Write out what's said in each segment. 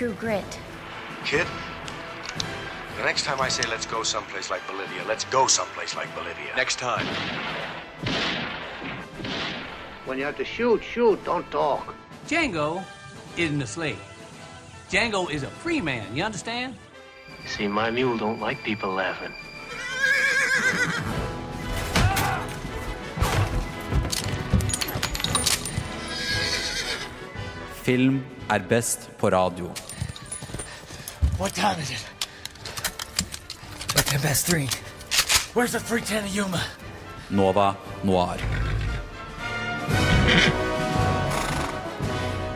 true grit. Kid, the next time I say let's go someplace like Bolivia, let's go someplace like Bolivia. Next time. When you have to shoot, shoot, don't talk. Django isn't a slave. Django is a free man, you understand? See, my mule don't like people laughing. Film er best på radio. What time is it? Like ten past three. Where's the 310 of Yuma? Nova Noir.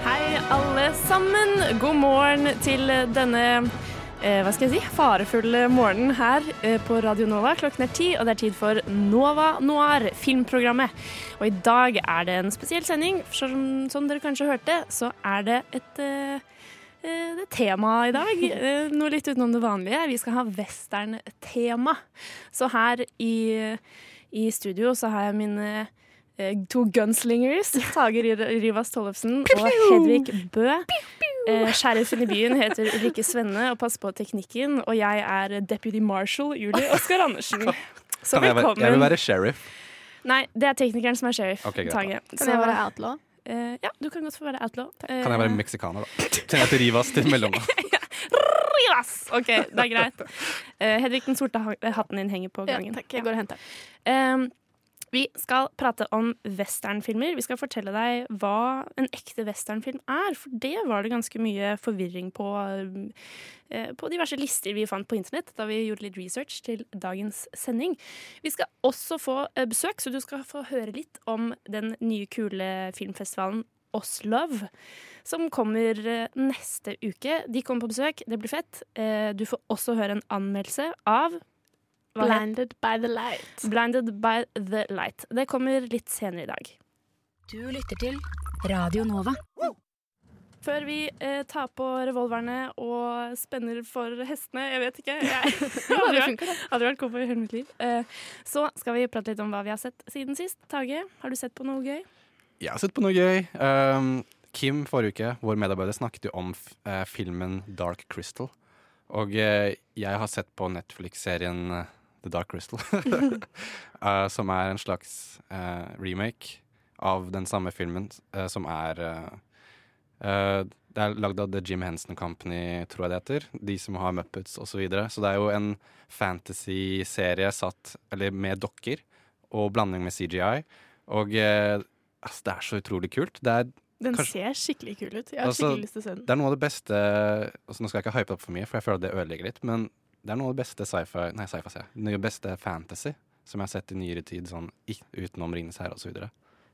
Hei, alle sammen. God morgen til denne eh, hva skal jeg si, farefulle morgenen her eh, på Radio Nova. Klokken er ti, og det er tid for Nova Noir, filmprogrammet. Og i dag er det en spesiell sending. Som, som dere kanskje hørte, så er det et eh, det er tema i dag. Eh, Noe litt utenom det vanlige. Vi skal ha western-tema. Så her i, i studio så har jeg mine eh, to gunslingers. Tager Rivas Tollefsen og Hedvig Bø. Eh, Sheriffen i byen heter Ulrikke Svenne og passer på teknikken. Og jeg er deputy marshal Julie Oskar Andersen. Så velkommen. jeg vil være sheriff. Nei, det er teknikeren som er sheriff. Okay, Tage. Kan jeg være outlaw? Eh, ja, du kan godt få være outlaw. Kan jeg være meksikaner, da? Kjenner jeg til Rivas til mellomnavn? Rivas! OK, det er greit. Uh, Hedvig, den sorte hatten din henger på Ja, gangen. takk. Jeg går og henter den. Vi skal prate om westernfilmer. Vi skal fortelle deg hva en ekte westernfilm er. For det var det ganske mye forvirring på eh, på diverse lister vi fant på internett da vi gjorde litt research til dagens sending. Vi skal også få eh, besøk, så du skal få høre litt om den nye, kule filmfestivalen Oslov, som kommer eh, neste uke. De kommer på besøk, det blir fett. Du får også høre en anmeldelse av Blinded by the light. Blinded by the Light. Det kommer litt senere i dag. Du lytter til Radio Nova. Før vi eh, tar på revolverne og spenner for hestene, jeg vet ikke Jeg hadde vært- vært cowboy i hele mitt liv. Eh, så skal vi prate litt om hva vi har sett siden sist. Tage, har du sett på noe gøy? Jeg har sett på noe gøy. Um, Kim forrige uke, vår medarbeider, snakket jo om f eh, filmen Dark Crystal. Og uh, jeg har sett på Netflix-serien eh, The Dark Crystal. uh, som er en slags uh, remake av den samme filmen, uh, som er Det er lagd av The Jim Henson Company, tror jeg det heter. De som har Muppets osv. Så, videre. så det er jo en fantasy-serie satt Eller med dokker og blanding med CGI. Og altså, det er så utrolig kult. Det er, Den Kanskje- ser skikkelig kul ut. Jeg har Altså, skikkelig lyst til å se den. det er noe av det beste altså, Nå skal jeg ikke hype opp for mye, for jeg føler at det ødelegger litt. Men det er noe av det beste sci-fi Nei, sci-fi, sier jeg. Det beste fantasy som jeg har sett i nyere tid, sånn i- utenom Ringenes herre osv.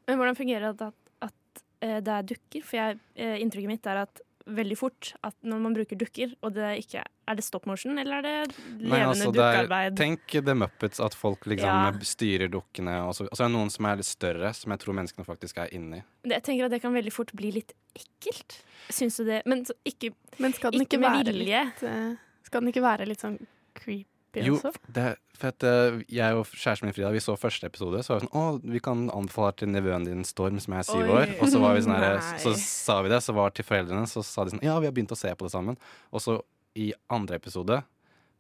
Men hvordan fungerer det at, at at det er dukker? For jeg, eh, inntrykket mitt er at veldig fort at når man bruker dukker, og det ikke Er det stop motion, eller er det levende Nei, altså, det er, tenk The Muppets, at folk liksom Ja. styrer dukkene. Og så og så er det noen som er litt større, som jeg tror menneskene faktisk er inni. Det- Jeg tenker at det kan veldig fort bli litt ekkelt. Syns du det? Men så ikke, Men skal den ikke ikke, med være vilje. litt eh, Skal den ikke være litt sånn creepy Jo, også? det, for at eh, jeg og kjæresten min Frida Vi så første episode, så var vi sånn Å, vi kan anbefale til nevøen din Storm, som er syv år. Og så var vi sånn her, Nei. så sa vi det, så var til foreldrene, så sa de sånn Ja, vi har begynt å se på det sammen. Og så i andre episode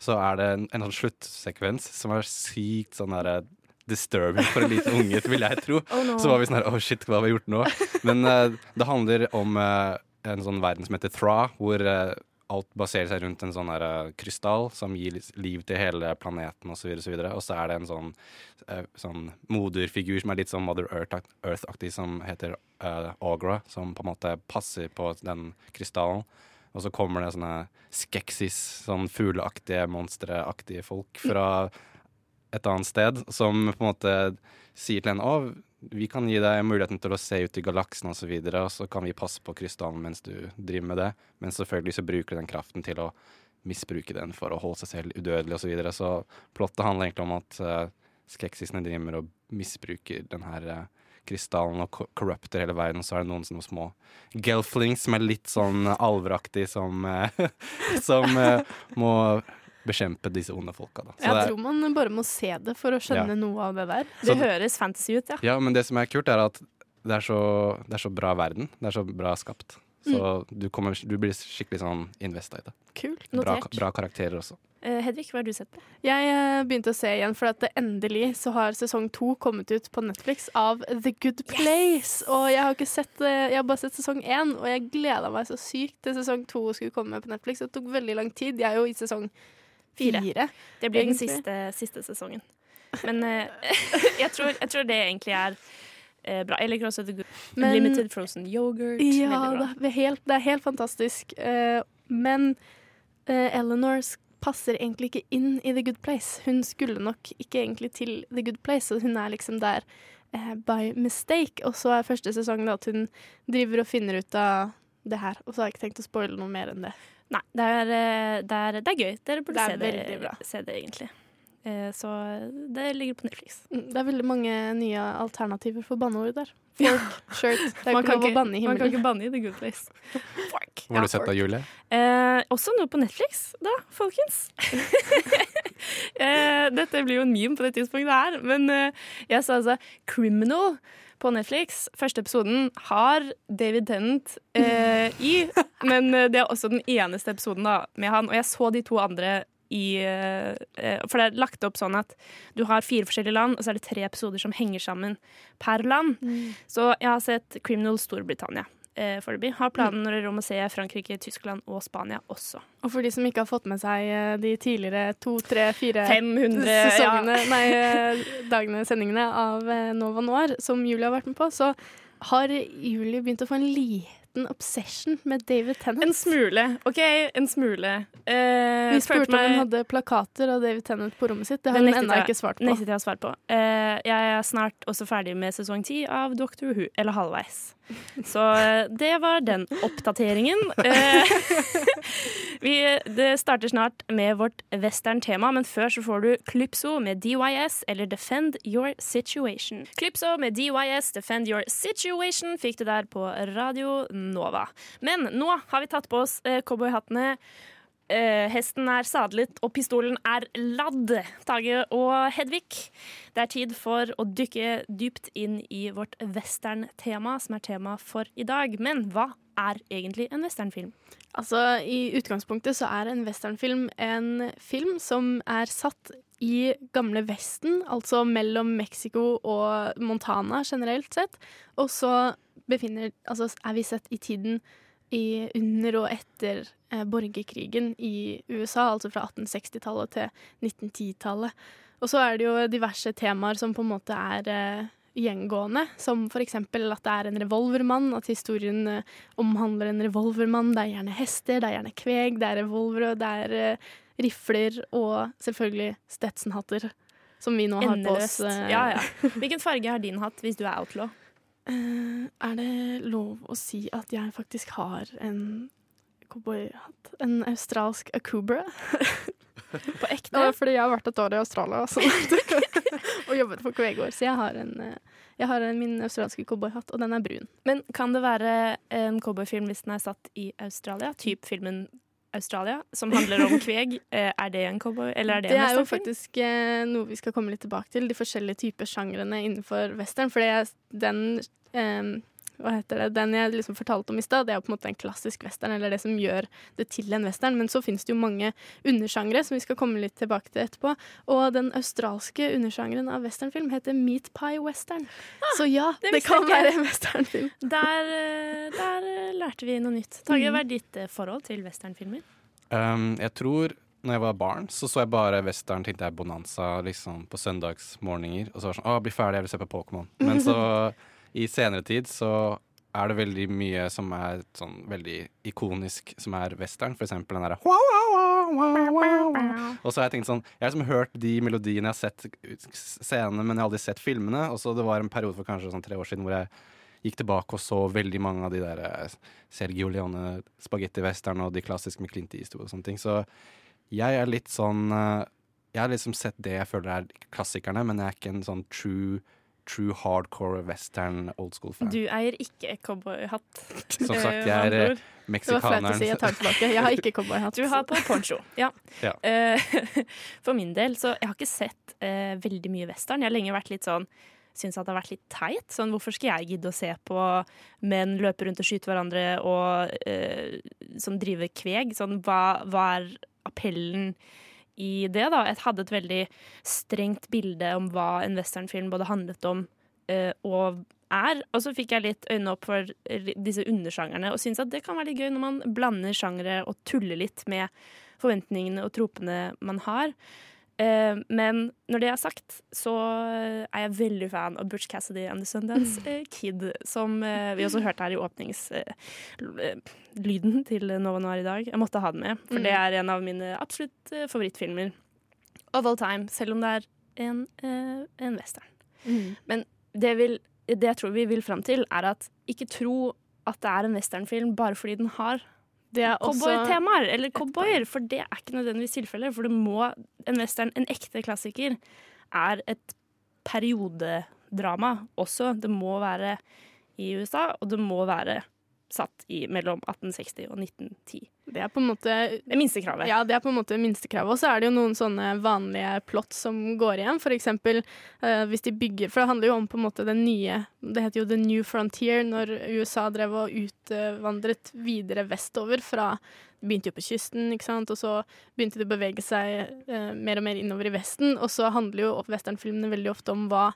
så er det en, en sånn sluttsekvens som er sykt sånn derre disturbing for en liten unge, vil jeg tro. Oh no. Så var vi sånn her Å, shit, hva har vi gjort nå? Men uh, det handler om uh, en sånn verden som heter Thra, hvor eh, alt baserer seg rundt en sånn eh, krystall som gir liv til hele planeten osv. Og, så videre, og så er det en sånn, eh, sånn moderfigur som er litt sånn Mother Earth- Earth-aktig, som heter uh, Agra, som på en måte passer på den krystallen. Og så kommer det sånne skeksis, sånn fugleaktige, monsteraktige folk fra et annet sted, som på en måte sier til henne å, vi kan gi deg muligheten til å se ut i galaksen osv., og, og så kan vi passe på krystallen mens du driver med det. Men selvfølgelig så bruker du den kraften til å misbruke den for å holde seg selv udødelig osv. Så, videre. så plottet handler egentlig om at uh, skeksisene driver og misbruker den her uh, krystallen og korrupter hele verden. Så er det noen sånne små gelflings som er litt sånn alveraktig, som, uh, som uh, må bekjempe disse onde folka. Da. Så Jeg det er- tror man bare må se det for å skjønne Ja. noe av det der. Det Så- høres fancy ut, ja. Ja, men det som er kult, er at det er så, det er så bra verden. Det er så bra skapt. Så du, kommer, du blir skikkelig sånn investa i det. Kult. Bra, Notert. bra karakterer også. Uh, Hedvig, hva har du sett på? Jeg uh, begynte å se igjen, for at det endelig så har sesong to kommet ut på Netflix av The Good Place. Og jeg har ikke sett uh, Jeg har bare sett sesong én, og jeg gleda meg så sykt til sesong to skulle komme på Netflix. Det tok veldig lang tid. Jeg er jo i sesong Fire. fire. Det blir den siste, siste sesongen. Men eh, jeg, tror, jeg tror det egentlig er eh, bra. Jeg liker også The Good Men- Limited Frozen Yoghurt. Ja, det er helt, det er helt fantastisk. Eh, men Eleanor passer egentlig ikke inn i The Good Place. Hun skulle nok ikke egentlig til The Good Place, og hun er liksom der by mistake. Og så er første sesongen at hun driver og finner ut av det her. Og så har jeg ikke tenkt å spoile noe mer enn det. Nei, det er, eh, det er, det er gøy. Dere burde Det er se, det, se det, egentlig. Eh, Så det ligger på Netflix. Mm, Det er veldig mange nye alternativer for banneord der. Fork, shirt. Det er Man ikke kan lov å banne i man kan ikke banne i The Good Place. Fork. Hvor har du sett da, Julie? Eh, også noe på Netflix, da, folkens. eh, dette blir jo en meme på det tidspunktet her, men eh, jeg sa altså Criminal på Netflix. Første episoden har David Tennant eh, i, men eh, det er også den eneste episoden da, med han. Og jeg så de to andre i eh, For det er lagt opp sånn at du har fire forskjellige land, og så er det tre episoder som henger sammen per land. Så jeg har sett Criminal Storbritannia eh, foreløpig. Har planer om å se Frankrike, Tyskland og Spania også. Og for de som ikke har fått med seg eh, de tidligere to, tre, fire 500 sesongene, ja. nei, eh, dagene, sendingene av eh, Nova Noir, som Julie har vært med på, så har Julie begynt å få en liten obsession med David Tennant. En smule. OK, en smule. Eh, Vi spurte spurte om hun hadde plakater av David Tennant på rommet sitt. Det har hun ennå ikke svart på. Nektet jeg å svare på. Eh, jeg er snart også ferdig med sesong ti av Doctor Who, eller halvveis. Så eh, det var den oppdateringen. Eh, vi, det starter snart med vårt western-tema, men før så får du Klypso med DYS, eller Defend Your Situation. Klypso med DYS, Defend Your Situation, fikk du der på Radio Nova. Men nå har vi tatt på oss eh, cowboyhattene. Eh, hesten er sadlet, og pistolen er ladd. Tage og Hedvig, det er tid for å dykke dypt inn i vårt western-tema, som er tema for i dag. Men hva er egentlig en westernfilm? Altså, I utgangspunktet så er en westernfilm en film som er satt i gamle Vesten, altså mellom Mexico og Montana generelt sett. Og så befinner, altså, er vi sett i tiden i, under og etter eh, borgerkrigen i USA, altså fra 1860-tallet til 1910-tallet. Og så er det jo diverse temaer som på en måte er eh, gjengående, som eksempel at det er en revolvermann, at historien eh, omhandler en revolvermann. Det er gjerne hester, det er gjerne kveg, det er revolvere, det er eh, rifler og selvfølgelig Stetson-hatter, som vi nå har på oss. Eh, Ja, ja. Hvilken farge har din hatt hvis du er outlaw? Eh, er det lov å si at jeg faktisk har en cowboyhatt? En australsk Akubra? På ekte? Ja, fordi jeg har vært et år i Australia og jobbet for Kvegård, så jeg har, en, eh, jeg har en, min australske cowboyhatt, og den er brun. Men kan det være en cowboyfilm hvis den er satt i Australia? Typ filmen Australia, som handler om kveg. Eh, Er det en cowboy, eller er det, Det en er jo faktisk eh, noe vi skal komme litt tilbake til, de forskjellige typer sjangrene innenfor western. For det den eh, hva heter det, den jeg liksom fortalte om i stad, det er på en måte en klassisk western, eller det som gjør det til en western. Men så finnes det jo mange undersjangre som vi skal komme litt tilbake til etterpå. Og den australske undersjangeren av westernfilm heter meat pie western. så ja, Ah, det det, kan være en westernfilm. Der, eh, der eh, lærte vi noe nytt. Tage, Mm. hva er ditt eh, forhold til westernfilmer? Um, jeg tror når jeg var barn, så så jeg bare western, tenkte jeg Bonanza liksom på søndagsmorgener. Og så var det sånn Å, bli ferdig, jeg vil se på Pokémon. Men så i senere tid så er det veldig mye som er sånn veldig ikonisk, som er western. For eksempel den derre. Og så har jeg tenkt sånn Jeg har liksom hørt de melodiene, jeg har sett scenene, men jeg har aldri sett filmene. Og så det var en periode for kanskje sånn tre år siden hvor jeg gikk tilbake og så veldig mange av de der eh, Sergio Leone, spagetti-western og de klassiske med Clint Eastwood og sånne ting. Så jeg er litt sånn eh, Jeg har liksom sett det jeg føler er klassikerne, men jeg er ikke en sånn true True hardcore western old school-fan. Du eier ikke cowboyhatt. Som sagt, jeg er andre eh. Det var flaut å meksikaneren. si. Jeg tar. Jeg har ikke cowboyhatt. Du har på poncho. Ja. Ja. Eh, For min del, så jeg har ikke sett uh, veldig mye western. Jeg har lenge vært litt sånn syns at det har vært litt teit. Sånn, hvorfor skal jeg gidde å se på menn løpe rundt og skyte hverandre og uh, som driver kveg? Sånn, hva, hva er appellen i det, da? Jeg hadde et veldig strengt bilde om hva en westernfilm både handlet om uh, og er. Og så fikk jeg litt øynene opp for disse undersjangerne, og syns at det kan være litt gøy når man blander sjangere og tuller litt med forventningene og tropene man har. Eh, men når det er sagt, så er jeg veldig fan av Butch Cassidy and The Sundance eh, Kid, som eh, vi også hørte her i åpningslyden til Nova Noir i dag. Jeg måtte ha den med, for det er en av mine absolutt eh, favorittfilmer of all time, selv om det er en, eh, en western. Men det, vil, det jeg tror vi vil fram til, er at ikke tro at det er en westernfilm bare fordi den har cowboytemaer, eller cowboyer, for det er ikke nødvendigvis tilfellet. For det må, en western, en ekte klassiker, er et periodedrama også. Det må være i USA, og det må være satt i mellom 1860 og 1910. Det er på en måte Det minstekravet. Ja, det er på en måte minstekravet. Og så er det jo noen sånne vanlige plott som går igjen. For eksempel eh, hvis de bygger For det handler jo om på en måte den nye Det heter jo The New Frontier, når USA drev og utvandret videre vestover fra de begynte jo på kysten, ikke sant? og så begynte de å bevege seg eh, mer og mer innover i Vesten. Og så handler jo westernfilmene veldig ofte om hva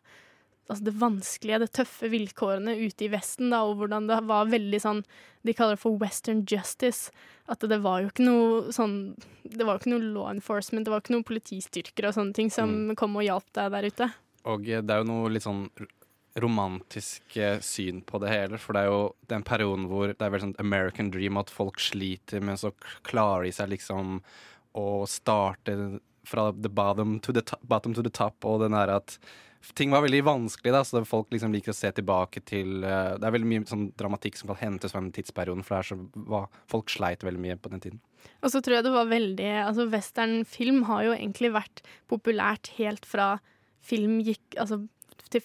altså det vanskelige, det tøffe vilkårene ute i Vesten, da, og hvordan det var veldig sånn De kaller det for western justice. At det var jo ikke noe sånn Det var jo ikke noe law enforcement, det var ikke noen politistyrker og sånne ting som kom og hjalp deg der ute. Og eh, det er jo noe litt sånn romantisk eh, syn på det hele. For det er jo den perioden hvor det er veldig sånn American dream at folk sliter, men så klarer de seg liksom å starte fra the bottom to the, top, bottom to the top, og den er at ting var veldig vanskelig, da, så folk liksom liker å se tilbake til uh, Det er veldig mye sånn dramatikk som kan hentes fra den tidsperioden, for det er så, hva, folk sleit veldig mye på den tiden. Og så tror jeg det var veldig Altså, westernfilm har jo egentlig vært populært helt fra film gikk Altså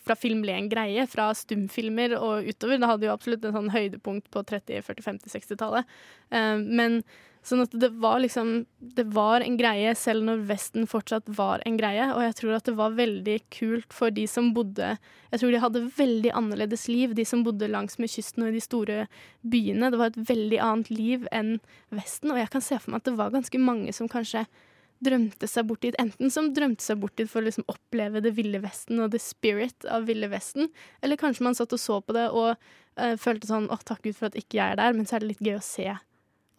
fra film ble en greie, fra stumfilmer og utover. Det hadde jo absolutt en sånn høydepunkt på 30-, 40-, 50-, 60-tallet. Eh, men sånn at det var liksom Det var en greie selv når Vesten fortsatt var en greie, og jeg tror at det var veldig kult for de som bodde Jeg tror de hadde veldig annerledes liv, de som bodde langs med kysten og i de store byene. Det var et veldig annet liv enn Vesten, og jeg kan se for meg at det var ganske mange som kanskje drømte seg bort dit. Enten som drømte seg bort dit for å liksom oppleve det ville Vesten og the spirit av ville Vesten, eller kanskje man satt og så på det og eh, følte sånn åh, takk Gud for at ikke jeg er der, men så er det litt gøy å se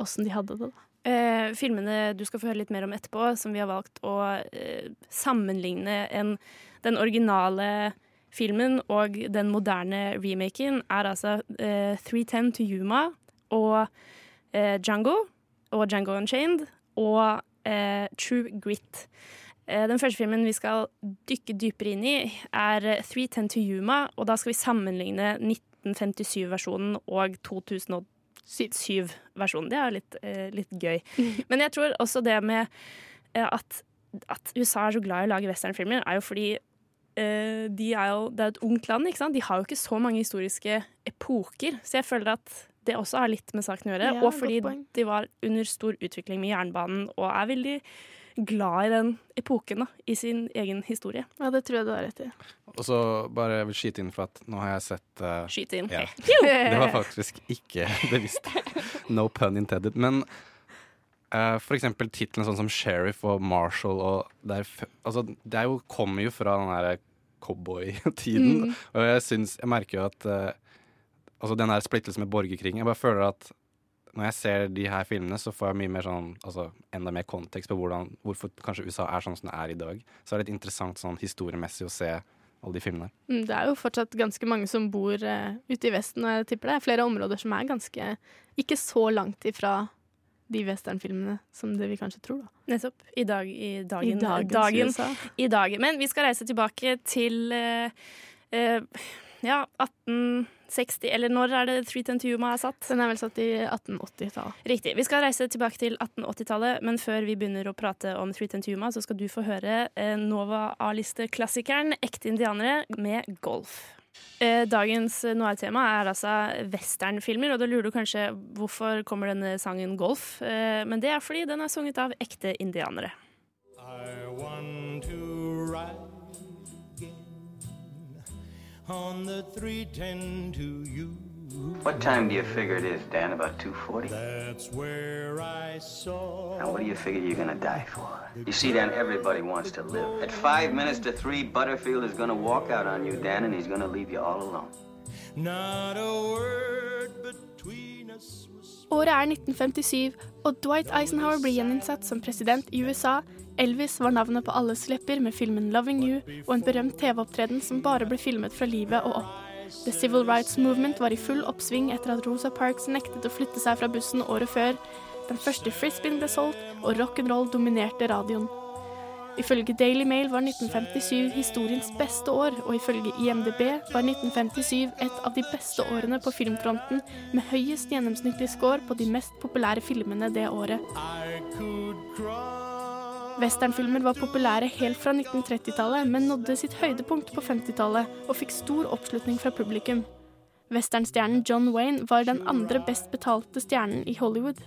åssen de hadde det, da. Eh, filmene du skal få høre litt mer om etterpå, som vi har valgt å eh, sammenligne en, den originale filmen og den moderne remaken, er altså eh, 310 to Yuma og eh, Django og Django Unchained og eh, True Grit. Eh, Den første filmen vi skal dykke dypere inn i, er eh, 310 to Yuma, og da skal vi sammenligne 1957-versjonen og 2007-versjonen. Det er litt, eh, litt gøy. Men jeg tror også det med eh, at, at USA er så glad i å lage westernfilmer, er jo fordi eh, de er jo, det er et ungt land, ikke sant? De har jo ikke så mange historiske epoker. Så jeg føler at det også har litt med saken å gjøre. Ja, og fordi de var under stor utvikling med jernbanen og er veldig glad i den epoken da, i sin egen historie. Ja, det tror jeg du har rett i. Og så bare jeg vil skyte inn for at nå har jeg sett uh, Skyte inn. Ja. Det var faktisk ikke bevisst. No pun intended. Men uh, for eksempel titlene sånn som Sheriff og Marshall og det er, f- altså, det er jo, kommer jo fra den der cowboytiden. Og jeg syns Jeg merker jo at uh, Altså den der splittelsen med borgerkrigen Jeg bare føler at når jeg ser de her filmene, så får jeg mye mer sånn Altså enda mer kontekst på hvordan, hvorfor kanskje USA er sånn som det er i dag. Så er det litt interessant sånn historiemessig å se alle de filmene. Mm, Det er jo fortsatt ganske mange som bor uh, ute i Vesten, og jeg tipper det er flere områder som er ganske Ikke så langt ifra de westernfilmene som det vi kanskje tror, da. Nettopp. I dag i dagen. I dagens dagen USA. i dag. Men vi skal reise tilbake til uh, eh, ja, 1860 Eller når er det 310 to Yuma er satt? Den er vel satt i 1880-tallet. Riktig. Vi skal reise tilbake til 1880-tallet, men før vi begynner å prate om 310 to Yuma, så skal du få høre eh, Nova A-liste-klassikeren 'Ekte indianere' med golf. Eh, dagens noir-tema er altså westernfilmer, og da lurer du kanskje hvorfor kommer denne sangen golf? Eh, men det er fordi den er sunget av ekte indianere. I want to ride on the 310 to you. What time do you figure it is, Dan? About 2.40? That's where I saw. Now, what do you figure you're gonna die for? You see, Dan, everybody wants to live. At five minutes to three, Butterfield is gonna walk out on you, Dan, and he's gonna leave you all alone. Not a word between us was Året er 1957, og Dwight Eisenhower blir gjeninnsatt som president i USA. Elvis var navnet på alles lepper med filmen 'Loving You' og en berømt TV-opptreden som bare ble filmet fra livet og opp. The Civil Rights Movement var i full oppsving etter at Rosa Parks nektet å flytte seg fra bussen året før. Den første frisbeen ble solgt, og rock'n'roll dominerte radioen. Ifølge Daily Mail var 1957 historiens beste år, og ifølge IMDb var 1957 et av de beste årene på filmfronten, med høyest gjennomsnittlig score på de mest populære filmene det året. Westernfilmer var populære helt fra 1930-tallet, men nådde sitt høydepunkt på 50-tallet og fikk stor oppslutning fra publikum. Westernstjernen John Wayne var den andre best betalte stjernen i Hollywood.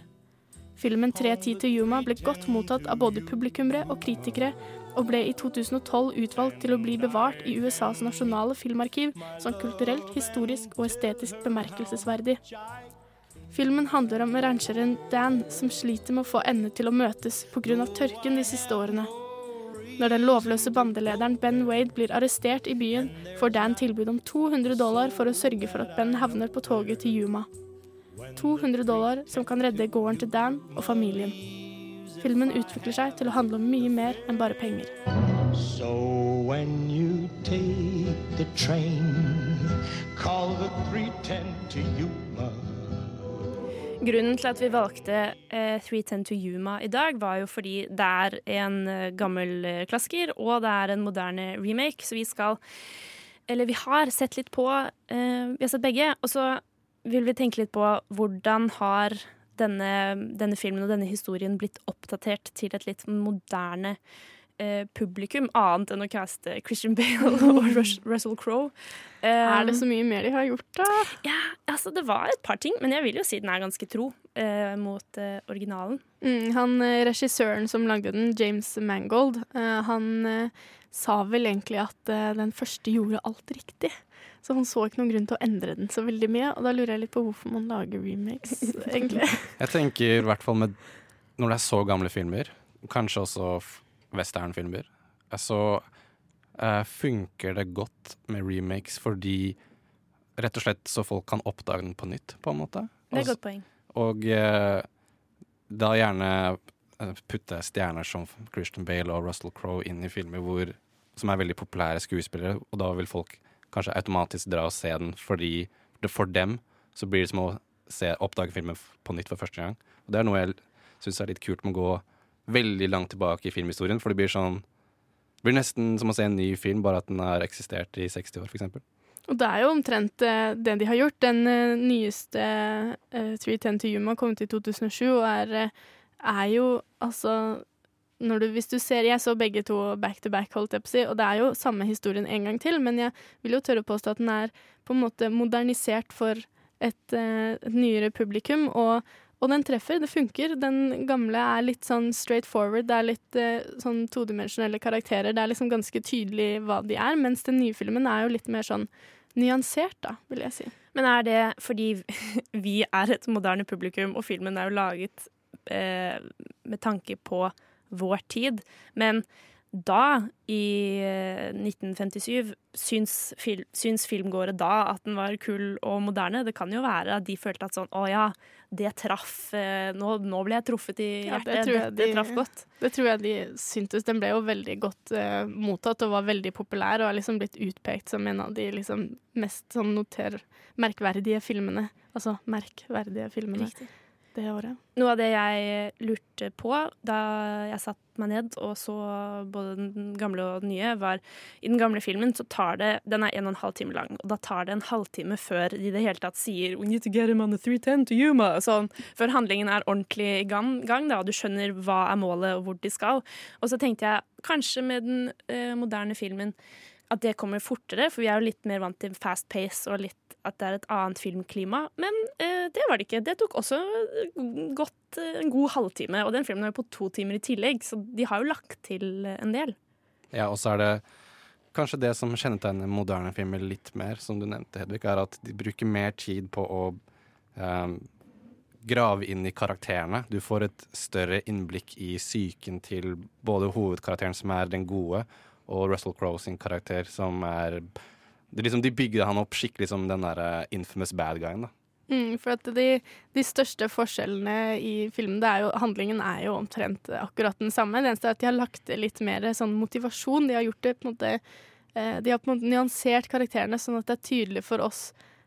Filmen 'Tre tid til Yuma' ble godt mottatt av både publikummere og kritikere, og ble i 2012 utvalgt til å bli bevart i USAs nasjonale filmarkiv som kulturelt, historisk og estetisk bemerkelsesverdig. Filmen handler om rancheren Dan som sliter med å få endene til å møtes pga. tørken de siste årene. Når den lovløse bandelederen Ben Wade blir arrestert i byen, får Dan tilbud om 200 dollar for å sørge for at Ben havner på toget til Yuma. 200 dollar som kan redde gården til Dan og familien. Filmen utvikler seg til å handle om mye mer enn bare penger. So when you take the train, call the 310 to Yuma. Grunnen til at vi valgte eh, 310 to Yuma i dag, var jo fordi det er en eh, gammel eh, klassiker, og det er en moderne remake, så vi skal Eller vi har sett litt på eh, Vi har sett begge, og så vil vi tenke litt på hvordan har denne, denne filmen og denne historien blitt oppdatert til et litt moderne eh, publikum, annet enn å caste Christian Bale og Russell Crowe. Er det så mye mer de har gjort, da? Ja, altså det var et par ting, men jeg vil jo si den er ganske tro eh, mot eh, originalen. Mm, han eh, Regissøren som lagde den, James Mangold, eh, han sa vel egentlig at den første gjorde alt riktig. Så han så ikke noen grunn til å endre den så veldig mye. Og da lurer jeg litt på hvorfor man lager remakes, egentlig. Jeg tenker i hvert fall med Når det er så gamle filmer, kanskje også westernfilmer, eh, så uh, funker det godt med remakes fordi Rett og slett så folk kan oppdage den på nytt, på en måte. Det er et godt poeng. Og uh, da gjerne eh, putte stjerner som Christian Bale og Russell Crowe inn i filmer hvor, som er veldig populære skuespillere, og da vil folk kanskje automatisk dra og se den fordi for dem så blir det som å se, oppdage filmen på nytt for første gang. Og det er noe jeg syns er litt kult med å gå veldig langt tilbake i filmhistorien, for det blir sånn det blir nesten som å se en ny film, bare at den har eksistert i 60 år, f.eks. Og det er jo omtrent eh, det de har gjort. Den eh, nyeste uh, 310 to Yuma kom ut i 2007 og er, eh, er jo altså du, Hvis du ser Jeg så begge to back to back, holdt jeg på å si, og det er jo samme historien en gang til, men jeg vil jo tørre å påstå at den er på en måte modernisert for et, eh, et nyere publikum, og, og den treffer. Det funker. Den gamle er litt sånn straight forward. Det er litt eh, sånn todimensjonelle karakterer. Det er liksom ganske tydelig hva de er, mens den nye filmen er jo litt mer sånn nyansert, da, vil jeg si. Men er det fordi vi er et moderne publikum, og filmen er jo laget eh, med tanke på vår tid? Men da, i eh, 1957, syns, fil syns filmgåere da at den var kul og moderne? Det kan jo være at de følte at sånn Å ja, det traff eh, nå, nå ble jeg truffet i Ja, hjertet. det det, de- det traff godt. Det tror jeg de syntes. Den ble jo veldig godt uh, mottatt og var veldig populær og er liksom blitt utpekt som en av de liksom mest sånn noter merkverdige filmene. Altså merkverdige filmene Riktig. Det året. Noe av det jeg lurte på da jeg satte meg ned og så både den gamle og den nye, var i den gamle filmen så tar det Den er en og en halv time lang, og da tar det en halvtime før de i det hele tatt sier We need to get him on the 310 to Yuma. Sånn, før handlingen er ordentlig i gang, gang da, og du skjønner hva er målet og hvor de skal. Og så tenkte jeg kanskje med den eh, moderne filmen at det kommer fortere, for vi er jo litt mer vant til fast pace og litt at det er et annet filmklima. Men eh, det var det ikke. Det tok også eh, godt eh, en god halvtime. Og den filmen er jo på to timer i tillegg, så de har jo lagt til eh, en del. Ja, og så er det kanskje det som kjennetegner moderne filmer litt mer, som du nevnte, Hedvig, er at de bruker mer tid på å eh, grave inn i karakterene. Du får et større innblikk i psyken til både hovedkarakteren, som er den gode, og Russell Crowe sin karakter, som er liksom, De bygde han opp skikkelig som den der infamous bad guyen. da. Mm, for at de, de største forskjellene i filmen, det er jo, handlingen er jo omtrent akkurat den samme. Det eneste er at de har lagt litt mer sånn motivasjon. De har gjort det på en måte eh, De har på en måte nyansert karakterene sånn at det er tydelig for oss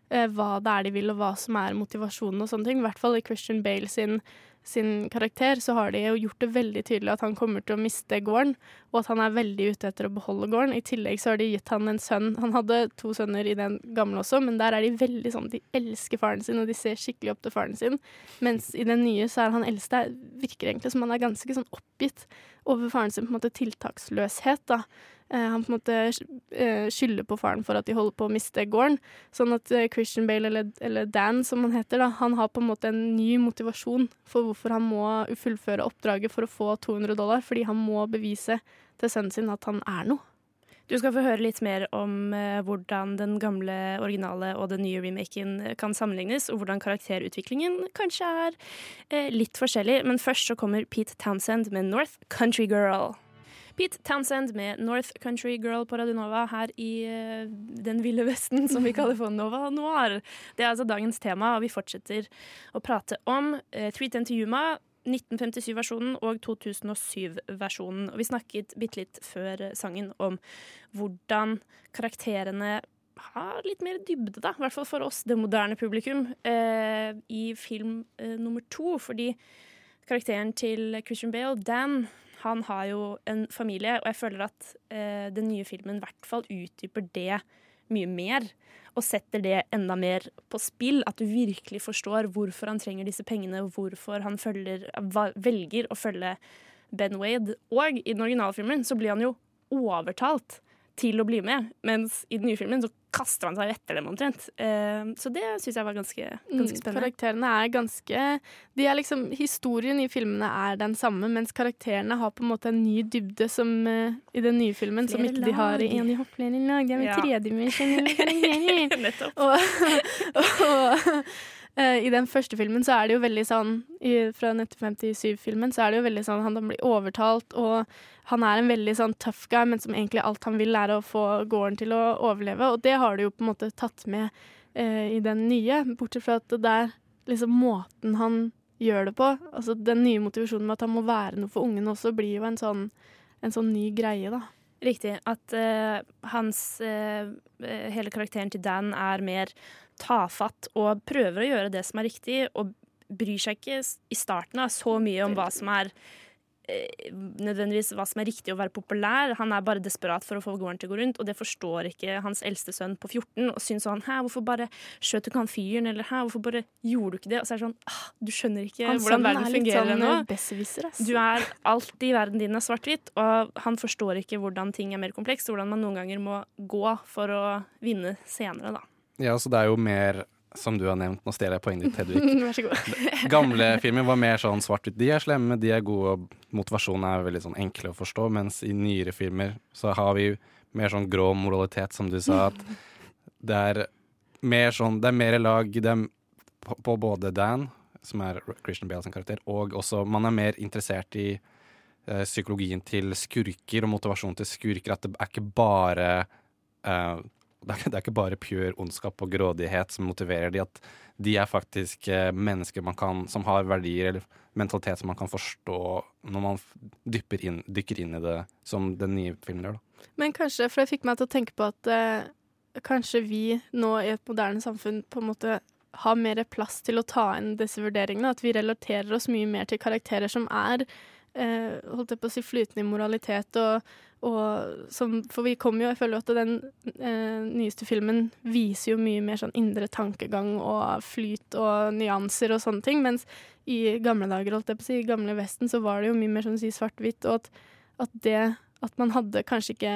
eh, hva det er de vil, og hva som er motivasjonen og sånne ting. I hvert fall i Christian Bale sin, sin karakter så har de jo gjort det veldig tydelig at han kommer til å miste gården, og at han er veldig ute etter å beholde gården. I tillegg så har de gitt han en sønn. Han hadde to sønner i den gamle også, men der er de veldig sånn De elsker faren sin, og de ser skikkelig opp til faren sin. Mens i den nye så er han eldste virker egentlig som han er ganske sånn oppgitt over faren sin på en måte tiltaksløshet, da. Eh, han på en måte eh, skylder på faren for at de holder på å miste gården. Sånn at eh, Christian Bale, eller, Dan som han heter, da, han har på en måte en ny motivasjon for hvorfor han må fullføre oppdraget for å få 200 dollar, fordi han må bevise til sønnen sin at han er noe. Du skal få høre litt mer om hvordan den gamle originale og den nye remaken kan sammenlignes, og hvordan karakterutviklingen kanskje er litt forskjellig. Men først så kommer Pete Townsend med North Country Girl. Pete Townsend med North Country Girl på Radio Nova her i eh, den ville vesten, som vi kaller for Nova Noir. Det er altså dagens tema, og vi fortsetter å prate om eh, 310 to Yuma, 1957-versjonen og 2007-versjonen. Og vi snakket bitte litt før sangen om hvordan karakterene har litt mer dybde, da. I hvert fall for oss, det moderne publikum, eh, i film eh, nummer to. Fordi karakteren til Christian Bale, Dan, han har jo en familie, og jeg føler at eh, den nye filmen i hvert fall utdyper det mye mer. Og setter det enda mer på spill. At du virkelig forstår hvorfor han trenger disse pengene, hvorfor han følger, velger å følge Ben Wade. Og i den originalfilmen så blir han jo overtalt til å bli med, mens i den nye filmen så kaster han seg etter dem omtrent. Eh, så det syns jeg var ganske, ganske Mm, spennende. Karakterene er ganske de er liksom, Historien i filmene er den samme, mens karakterene har på en måte en ny dybde som eh, i den nye filmen, som ikke ikke de har i lag. en. i hopplinjen flere lag, de er med Ja. tredimensjonelle karakterer. Nettopp. og, og eh, i den første filmen så er det jo veldig sånn i, Fra 1957-filmen så er det jo veldig sånn han blir overtalt, og han er en veldig sånn tough guy, men som egentlig alt han vil, er å få gården til å overleve. Og det har du jo på en måte tatt med eh, i den nye, bortsett fra at det er liksom måten han gjør det på. Altså Den nye motivasjonen med at han må være noe for ungen også, blir jo en sånn, en sånn ny greie, da. Riktig. At uh, hans Hele karakteren til Dan er mer tafatt og prøver å gjøre det som er riktig, og bryr seg ikke i starten av så mye om hva som er eh, nødvendigvis hva som er riktig å være populær. Han er bare desperat for å få gården til å gå rundt, og det forstår ikke hans eldste sønn på 14. Og syns han Hæ, hvorfor bare skjøt du ikke han fyren? Eller hæ, hvorfor bare gjorde du ikke det? Og så er det sånn ah, Du skjønner ikke han hvordan verden er fungerer sånn, nå. eh. Du er alltid i verden din er svart-hvitt, og han forstår ikke hvordan ting er mer komplekst, og hvordan man noen ganger må gå for å vinne senere, da. Ja, så det er jo mer, som du har nevnt, nå stjeler jeg poenget ditt, Hedvig. Vær så god. Gamle filmer var mer sånn svart-hvitt. De er slemme, de er gode, og motivasjonen er veldig sånn enkle å forstå. Mens i nyere filmer så har vi mer sånn grå moralitet, som du sa. At det er mer sånn Det er mer lag det er på, på både Dan, som er Christian Bale sin karakter, og også man er mer interessert i eh, psykologien til skurker og motivasjonen til skurker. At det er ikke bare eh, det er, ikke- bare pure ondskap og grådighet som motiverer de, at de er faktisk eh, mennesker kan, som har verdier eller mentalitet som man kan forstå når man inn, dykker inn i det, som den nye filmen gjør. Da. Men kanskje, for det fikk meg til å tenke på at eh, kanskje vi nå i et moderne samfunn på en måte har mer plass til å ta inn disse vurderingene. At vi relaterer oss mye mer til karakterer som er eh, holdt jeg på å si flytende i moralitet og, og som, For vi kommer jo, jeg føler jo at den eh, nyeste filmen viser jo mye mer sånn indre tankegang og flyt og nyanser og sånne ting, mens i gamle dager, holdt jeg på å si, i gamle Vesten, så var det jo mye mer sånn å si svart-hvitt, og at, at det At man hadde kanskje ikke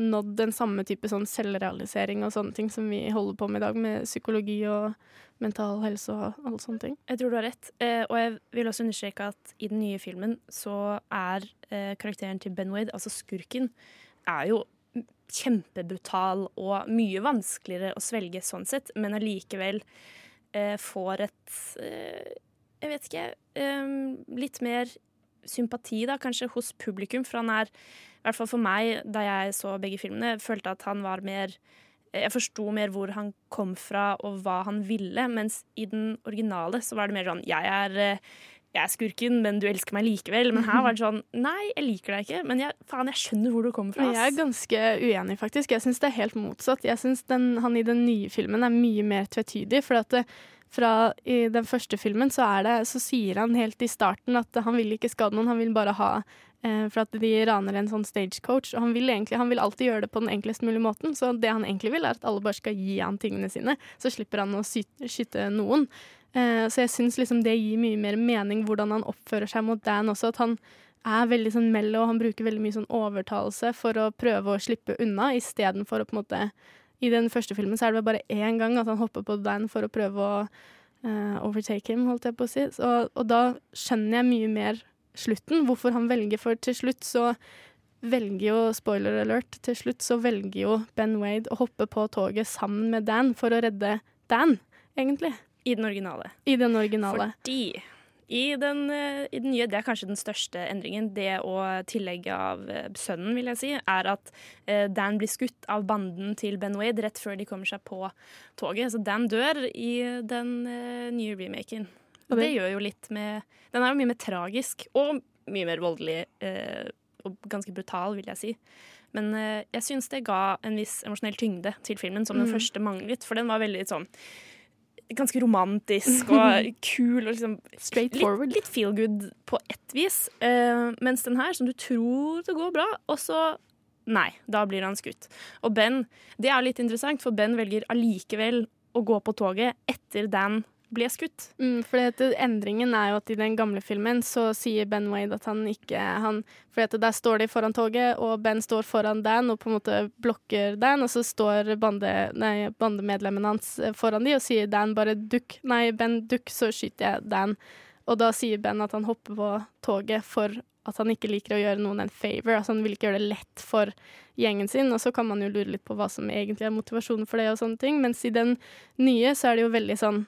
nådd den samme type sånn selvrealisering og sånne ting som vi holder på med i dag, med psykologi og mental helse og alle sånne ting. Jeg tror du har rett. Eh, og jeg vil også understreke at i den nye filmen så er eh, karakteren til Ben Wade, altså skurken, er jo kjempebrutal og mye vanskeligere å svelge sånn sett, men allikevel eh, får et eh, Jeg vet ikke eh, Litt mer sympati, da, kanskje, hos publikum. For han er, i hvert fall for meg, da jeg så begge filmene, følte at han var mer jeg forsto mer hvor han kom fra og hva han ville, mens i den originale så var det mer sånn Jeg er, eh, jeg er skurken, men du elsker meg likevel. Men her var det sånn Nei, jeg liker deg ikke, men jeg, faen, jeg skjønner hvor du kommer fra. Ass. Jeg er ganske uenig, faktisk. Jeg syns det er helt motsatt. Jeg syns han i den nye filmen er mye mer tvetydig. For at det, fra i den første filmen så, det, så sier han helt i starten at han vil ikke skade noen, han vil bare ha eh, For at de raner en sånn stagecoach. Og han vil, egentlig, han vil alltid gjøre det på den enklest mulige måten. Så det han egentlig vil, er at alle bare skal gi han tingene sine. Så slipper han å sy skyte noen. Eh, så jeg syns liksom det gir mye mer mening hvordan han oppfører seg mot Dan også. At han er veldig sånn mellow, han bruker veldig mye sånn overtalelse for å prøve å slippe unna, istedenfor å på en måte I den første filmen så er det bare én gang at han hopper på Dan for å prøve å uh, overtake him, holdt jeg på å si. Så, og da skjønner jeg mye mer slutten, hvorfor han velger, for til slutt så velger jo, spoiler alert, til slutt så velger jo Ben Wade å hoppe på toget sammen med Dan for å redde Dan, egentlig. I den originale. I den originale. Fordi i den, eh, i den nye, det er kanskje den største endringen, det å tillegge av eh, sønnen, vil jeg si, er at eh, Dan blir skutt av banden til Ben Wade rett før de kommer seg på toget. Så Dan dør i den nye remaken. Og det gjør jo litt med Den er jo mye mer tragisk og mye mer voldelig og ganske brutal, vil jeg si. Men jeg syns det ga en viss emosjonell tyngde til filmen, som den Mm. første manglet. For den var veldig sånn ganske romantisk og kul og liksom. Litt, litt feel good på ett vis. Uh, mens den her, som du tror det går bra, og så Nei, da blir han skutt. Og Ben, det er litt interessant, for Ben velger allikevel å gå på toget etter Dan ble skutt. Mm, for endringen er jo at i den gamle filmen så sier Ben Wade at han ikke han, For der står de foran toget, og Ben står foran Dan og på en måte blokker Dan, og så står bande, nei, bandemedlemmene hans eh, foran de og sier Dan bare dukk. Nei, Ben dukk, så skyter jeg Dan. Og da sier Ben at han hopper på toget for at han ikke liker å gjøre noen en favor. Altså han vil ikke gjøre det lett for gjengen sin. Og så kan man jo lure litt på hva som egentlig er motivasjonen for det, og sånne ting. Mens i den nye så er det jo veldig sånn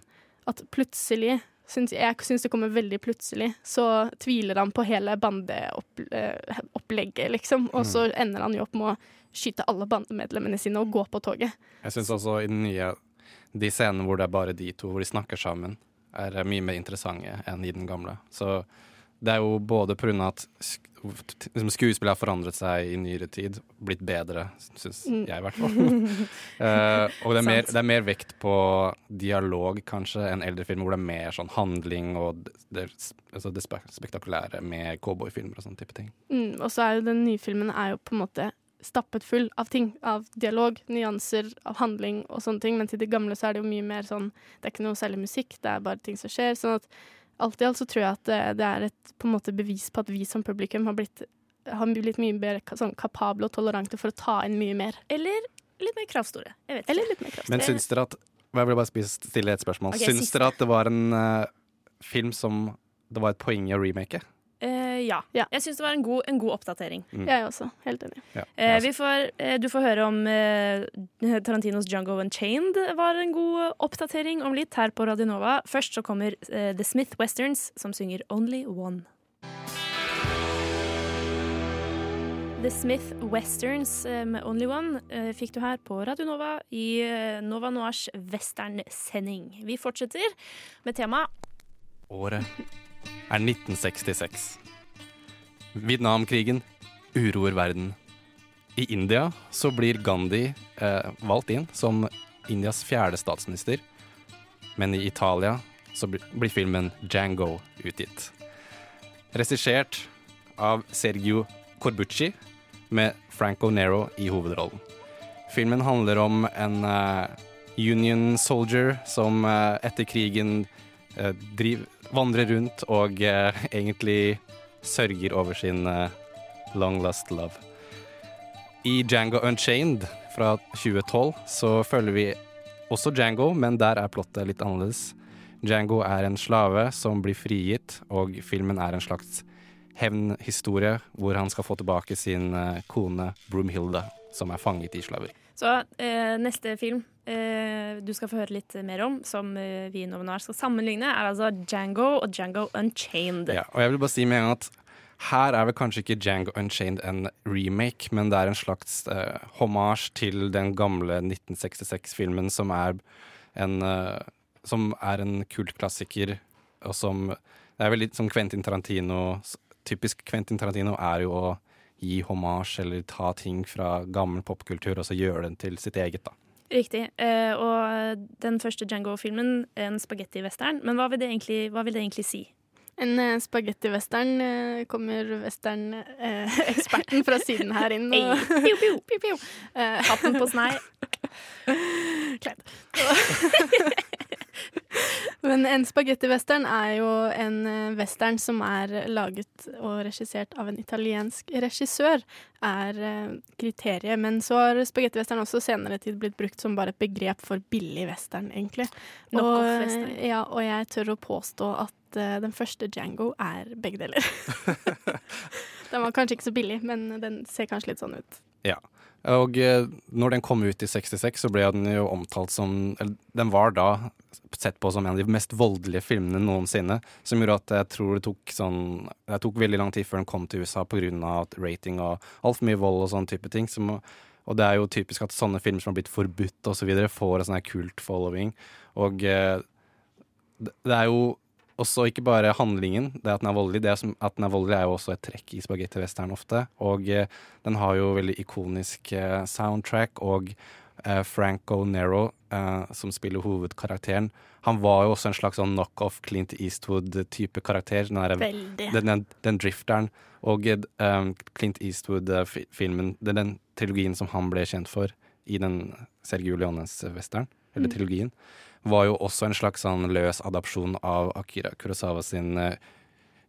at plutselig synes Jeg syns det kommer veldig plutselig. Så tviler han på hele bandeopplegget, liksom. Og så ender han jo opp med å skyte alle bandemedlemmene sine og gå på toget. Jeg syns også i den nye De scenene hvor det er bare de to, hvor de snakker sammen, er mye mer interessante enn i den gamle. Så det er jo både pga. at sk liksom skuespillet har forandret seg i nyere tid, blitt bedre, syns Mm. jeg i hvert fall. uh, og det er, mer, det er mer vekt på dialog, kanskje, enn eldre filmer, hvor det er mer sånn handling og det, altså det spektakulære med cowboyfilmer og sånn type ting. Mm, og så er jo den nye filmen er jo på en måte stappet full av ting. Av dialog, nyanser, av handling og sånne ting. Men til det gamle så er det jo mye mer sånn Det er ikke noe særlig musikk, det er bare ting som skjer. Sånn at alt i alt så tror jeg at det, det er et på en måte bevis på at vi som publikum har blitt har blitt mye mer sånn, kapable og tolerante for å ta inn mye mer. Eller litt mer kravstore. Jeg vet ikke. Eller litt mer kravstore. Men syns dere at Jeg vil bare stille et spørsmål. Okay, syns dere at det var en uh, film som det var et poeng i å remake? Eh, ja. Jeg syns det var en god, en god oppdatering. Mm. Jeg også. Helt enig. Ja, Uh, vi får, uh, du får høre om Tarantinos Jungo Unchained var en god oppdatering om litt her på Radio Nova. Først så kommer The Smith Westerns, som synger Only One. The Smith Westerns med Only One fikk du her på Radio Nova i Nova Noirs westernsending. Vi fortsetter med temaet Året er 1966. Vietnamkrigen uroer verden. I India så blir Gandhi eh, valgt inn som Indias fjerde statsminister. Men i Italia så blir, filmen Django utgitt. Regissert av Sergio Corbucci med Franco Nero i hovedrollen. Filmen handler om en uh, Union soldier som uh, etter krigen uh, driv, vandrer rundt og eh, egentlig sørger over sin eh, long lost love. I Django Unchained fra 2012 så følger vi også Django, men der er plottet litt annerledes. Django er en slave som blir frigitt, og filmen er en slags hevnhistorie hvor han skal få tilbake sin eh, kone Broomhilda. som er fanget i slaveri. Så eh, neste film eh, du skal få høre litt mer om, som eh, vi nå skal sammenligne, er altså Django og Django Unchained. Ja, og jeg vil bare si med en gang at her er vel kanskje ikke Django Unchained en remake, men det er en slags eh, hommage til den gamle 1966-filmen som er en eh, Som er en kultklassiker, og som Det er vel litt som Quentin Tarantino Typisk Quentin Tarantino er jo å gi hommage eller ta ting fra gammel popkultur og så gjøre den til sitt eget, da. Riktig. Eh, og den første Django-filmen, en spagetti-western. Men hva vil, det egentlig, hva vil det egentlig si? En eh, spagetti-western uh, kommer western-eksperten fra siden her inn. Hey, Og, piu, piu. piu, piu. Eh, Hatten på snei. Kleint. Men en spagetti-western er jo en eh, western som er laget og regissert av en italiensk regissør, er eh, kriteriet. Men så har spagetti-western også senere tid blitt brukt som bare et begrep for billig western, egentlig. Og, ja, og jeg tør å påstå at eh, den første Django er begge deler. den var kanskje ikke så billig, men den ser kanskje litt sånn ut. Ja. Og eh, når den kom ut i 66, så ble den jo omtalt som Eller den var da sett på som en av de mest voldelige filmene noensinne. Som gjorde at jeg tror det tok sånn Det tok veldig lang tid før den kom til USA pga. rating og altfor mye vold og sånn type ting. Som, og det er jo typisk at sånne filmer som har blitt forbudt osv., får en sånn kult following. Og eh, det er jo også ikke bare handlingen, det at den er voldelig. Det som, at den er voldelig er jo også et trekk i spagetti-western ofte. Og eh, den har jo veldig ikonisk eh, soundtrack, og eh, Franco Nero, eh, som spiller hovedkarakteren, han var jo også en slags sånn knockoff Clint Eastwood-type karakter. Den, der- den, den, den drifteren. Og eh, Clint Eastwood-filmen, det er den trilogien som han ble kjent for i den Sergio Leones-western, eller Mm. trilogien, var jo også en slags sånn løs adopsjon av Akira Kurosawa sin uh,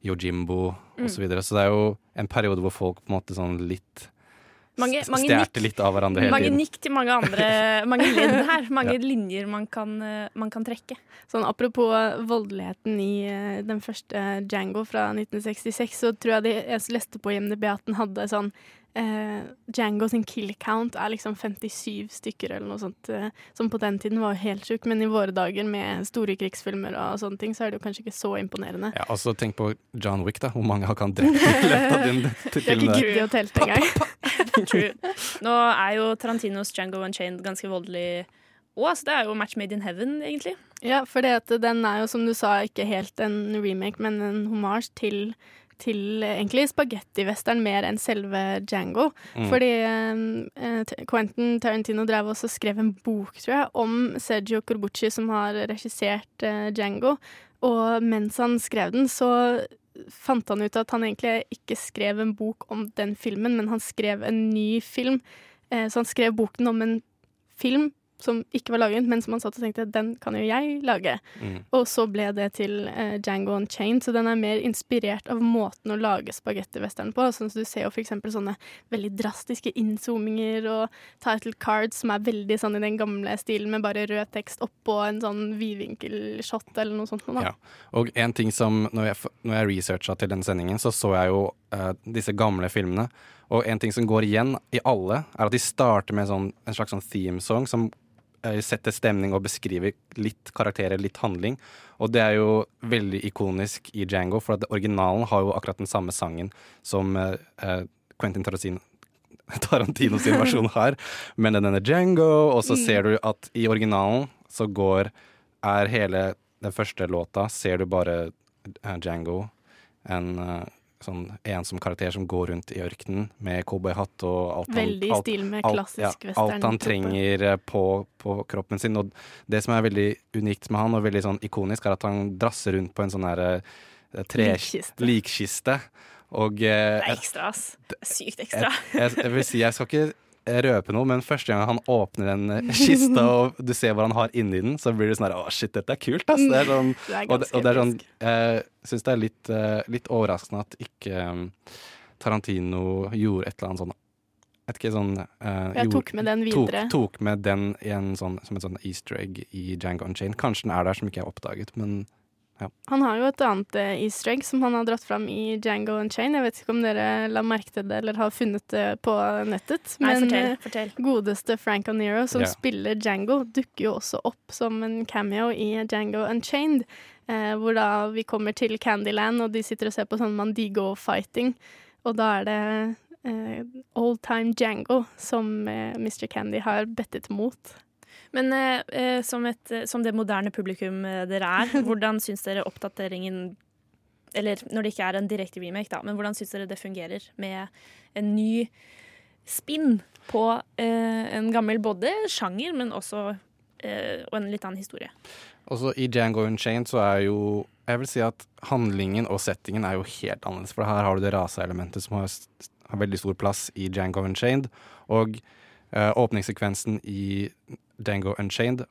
Yojimbo Mm. osv. Så, videre. så det er jo en periode hvor folk på en måte sånn litt Mange, mange stjerte litt av hverandre hele Mange tiden. nikk til mange andre Mange ledd her. Mange Ja. linjer man kan, eh, man kan trekke. Sånn Apropos voldeligheten i eh, den første Django fra 1966, så tror jeg de, jeg leste på IMDb at den hadde sånn eh, Django sin kill count er liksom 57 stykker eller noe sånt, eh, som på den tiden var helt sjukt, men i våre dager med store krigsfilmer og sånne ting, så er det jo kanskje ikke så imponerende. Ja, altså Tenk på John Wick, da. Hvor mange har kan han drept i løpet av den De har ikke giddet å telte engang. True. Nå er jo Tarantinos Django Unchained ganske voldelig òg, så det er jo match made in heaven, egentlig. Ja, for det at den er jo, som du sa, ikke helt en remake, men en hommage til, til eh, egentlig spagetti-western mer enn selve Django. Mm. Fordi eh, Quentin Tarantino drev også og skrev en bok, tror jeg, om Sergio Corbucci, som har regissert eh, Django. Og mens han skrev den, så fant han ut at han egentlig ikke skrev en bok om den filmen, men han skrev en ny film. Eh, så han skrev boken om en film som ikke var laget, men som han satt og tenkte den kan jo jeg lage. Mm. Og så ble det til eh, Django Unchained, så den er mer inspirert av måten å lage spagetti-western på. Sånn at du ser jo eksempel sånne veldig drastiske inzoominger og title cards som er veldig sånn i den gamle stilen med bare rød tekst oppå en sånn vidvinkelshot eller noe sånt. Da. Ja. Og en ting som, når jeg, når jeg researcha til den sendingen, så så jeg jo eh, disse gamle filmene. Og en ting som går igjen i alle, er at de starter med sånn, en slags sånn theme-song som setter stemning og beskriver litt karakterer, litt handling. Og det er jo veldig ikonisk i Django, for at originalen har jo akkurat den samme sangen som eh, eh, Quentin Tarantino Tarantino sin versjon har, men den er Django, og så Mm. ser du at i originalen så går er hele den første låta ser du bare eh, Django, en eh, sånn ensom karakter som går rundt i ørkenen med cowboyhatt og alt han, Veldig i stil med alt- klassisk ja, Alt han trenger eh, på, på kroppen sin. Og det som er veldig unikt med han, og veldig sånn ikonisk, er at han drasser rundt på en sånn her eh. Likkiste. likkiste. Og eh, Det er ekstra, ass. Det er sykt ekstra. jeg, jeg, jeg vil si, jeg skal ikke røpe noe, men første gang han åpner den eh, kista, og du ser hva han har inni den, så blir det sånn her Å, shit, dette er kult, ass. Det er sånn, Det er og, det, og det er sånn Jeg syns det er litt, eh, litt overraskende at ikke um, Tarantino gjorde et eller annet sånn vet ikke, sånn uh, Jeg tok med den videre. Tok, tok med den i en sånn, som en sånn easter egg i Django Unchained. Kanskje den er der som ikke er oppdaget, men Ja. Han har jo et annet eh, easter egg som han har dratt fram i Django Unchained. Jeg vet ikke om dere la merke til det eller har funnet det på nettet. Nei, Men fortell, eh, fortell. godeste Frank O'Neill, som Ja. spiller Django, dukker jo også opp som en cameo i Django Unchained. Eh, hvor da vi kommer til Candyland, og de sitter og ser på sånn Mandigo-fighting. Og da er det eh, Old Time Django som eh, Mr. Candy har bettet mot. Men eh, eh, som, et, eh, som det moderne publikum eh, dere er, hvordan syns dere oppdateringen Eller når det ikke er en direkte remake, da, men hvordan syns dere det fungerer med en ny spinn på eh, en gammel både sjanger, men også eh, Og en litt annen historie? Også i Django Unchained så er jo Jeg vil si at handlingen og settingen er jo helt annerledes. For her har du det raseelementet som har, har veldig stor plass i Django Unchained. Og eh, åpningssekvensen i Django Unchained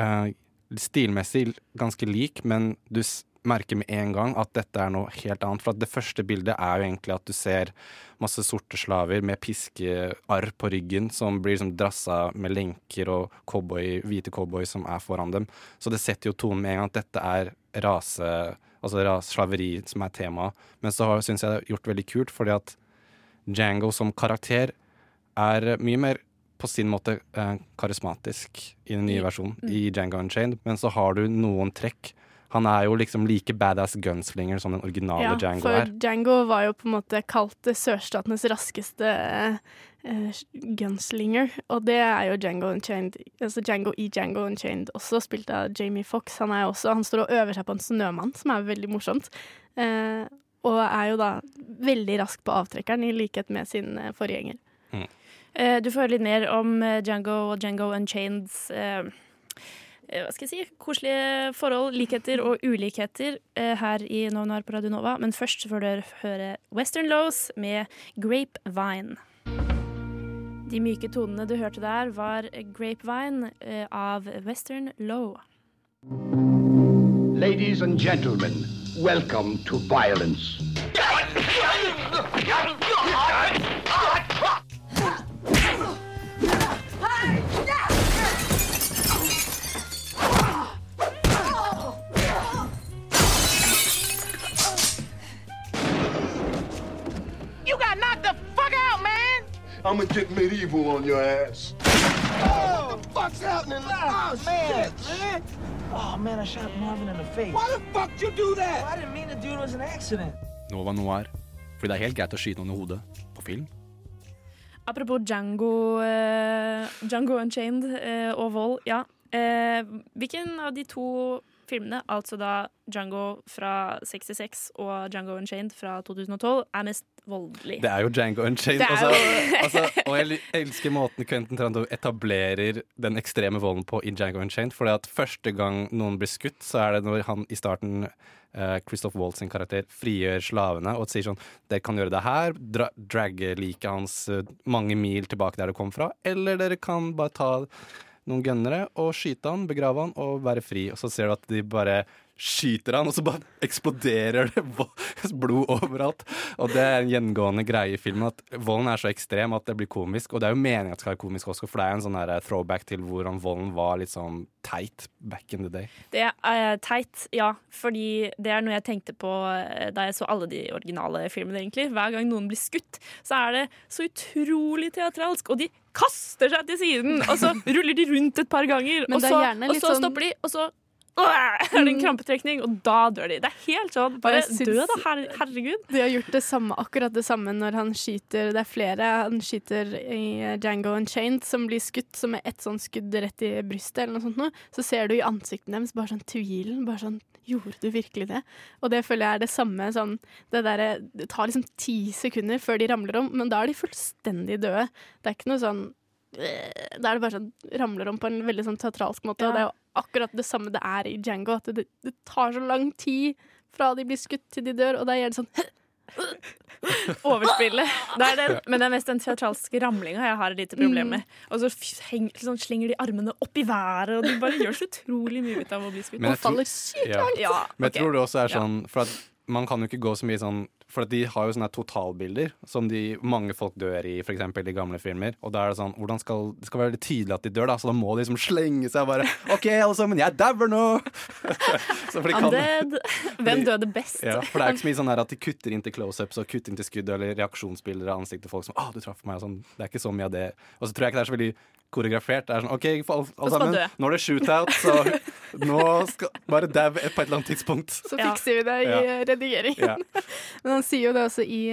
uh, stilmessig ganske lik, men du merker med en gang at dette er noe helt annet. For det første bildet er jo egentlig at du ser masse sorte slaver med piskearr på ryggen som blir liksom drassa med lenker og cowboy, hvite cowboy som er foran dem. Så det setter jo tonen med en gang at dette er rase, altså ras, slaveri som er temaet. Men så syns jeg det er gjort veldig kult, fordi at Django som karakter er mye mer på sin måte eh, karismatisk i den nye versjonen, i Django Unchained. Men så har du noen trekk. Han er jo liksom like badass gunslinger som den originale Ja, Django for er. Django var jo på en måte kalt sørstatenes raskeste eh, gunslinger, og det er jo Django Unchained, altså Django i Django Unchained, også spilt av Jamie Fox. Han er også, han står og øver seg på en snømann, som er veldig morsomt. Eh, og er jo da veldig rask på avtrekkeren, i likhet med sin eh, forgjenger. Eh, du får høre litt mer om eh, Django og Django Unchaineds eh, eh, hva skal jeg si, koselige forhold, likheter og ulikheter eh, her i Novnar på Radio Nova. Men først får dere høre Western Lows med Grapevine. De myke tonene du hørte der, var Grapevine eh, av Western Low. Ladies and gentlemen, welcome to violence. I'm gonna get medieval on your ass. Oh, what the fuck's happening? Oh, man, man. Oh man, I shot Marvin in the face. Why the fuck you do that? I didn't mean to do it. It was an accident. Nova Noir. Fordi det er helt greit å skyte noen i hodet på film. Apropos Django, eh, Django Unchained eh, og vold. Ja. Eh, hvilken av de to filmene, altså da Django fra 66 og Django Unchained fra 2012, er mest voldelig? Det er jo Django Unchained. Altså, altså, og jeg elsker måten Quentin Tarantino etablerer den ekstreme volden på i Django Unchained. For første gang noen blir skutt, så er det når han i starten Uh, Christoph Waltz sin karakter frigjør slavene og sier sånn Dere kan gjøre det her, dra dragge liket hans uh, mange mil tilbake der det kom fra, eller dere kan bare ta noen gønnere og skyte han, begrave han og være fri. Og så ser du at de bare skyter han, og så bare eksploderer det blod overalt. Og det er en gjengående greie i filmen, at volden er så ekstrem at det blir komisk. Og det er jo meningen at det skal være komisk også, for det er en sånn her throwback til hvordan volden var litt sånn teit back in the day. Det er teit, ja. Fordi det er noe jeg tenkte på eh, da jeg så alle de originale filmene, egentlig. Hver gang noen blir skutt, så er det så utrolig teatralsk. Og de kaster seg til siden, og så ruller de rundt et par ganger. Og så, og så sånn- stopper de, og så er det en krampetrekning, og da dør de. Det er helt sånn. Bare dø, da. Her, herregud. De har gjort det samme, akkurat det samme når han skyter Det er flere han skyter i Django Unchained som blir skutt, som er ett sånn skudd rett i brystet, eller noe sånt noe. Så ser du i ansiktet deres bare sånn tvilen. Bare sånn Gjorde du virkelig det? Og det føler jeg er det samme sånn Det derre Det tar liksom ti sekunder før de ramler om, men da er de fullstendig døde. Det er ikke noe sånn øh, Da er det bare sånn Ramler om på en veldig sånn teatralsk måte, og det er jo akkurat det samme det er i Django. At det, det tar så lang tid fra de blir skutt til de dør, og da gjør det sånn Overspillet. Det er den, men det er mest den teatralske ramlinga jeg har et lite problem Mm. med. Og så heng, sånn, slenger de armene opp i været, og de bare gjør så utrolig mye ut av å bli skutt. Men jeg langt. ja. Ja, Men jeg tror det også er sånn For at man kan jo ikke gå så mye sånn For at de har jo sånne totalbilder som de, mange folk dør i, f.eks. i gamle filmer. Og da er det sånn, hvordan skal, Det skal være veldig tydelig at de dør, da, så da må de liksom slenge seg og bare OK, alle sammen, jeg dauer nå! de kan- dead. Hvem døde best? Ja, for det er ikke så mye sånn at de kutter inn til close-ups og kutter inn til skudd eller reaksjonsbilder av ansiktet til folk som 'Å, du traff meg', og sånn. Det er ikke så mye av det. Og så tror jeg ikke det er så veldig koreografert. Det er sånn OK, for alle, alle sammen, nå er det shootout, så nå skal bare dau på et eller annet tidspunkt. Så fikser vi det i Ja. eh, redigeringen. Ja. Men han sier jo det også i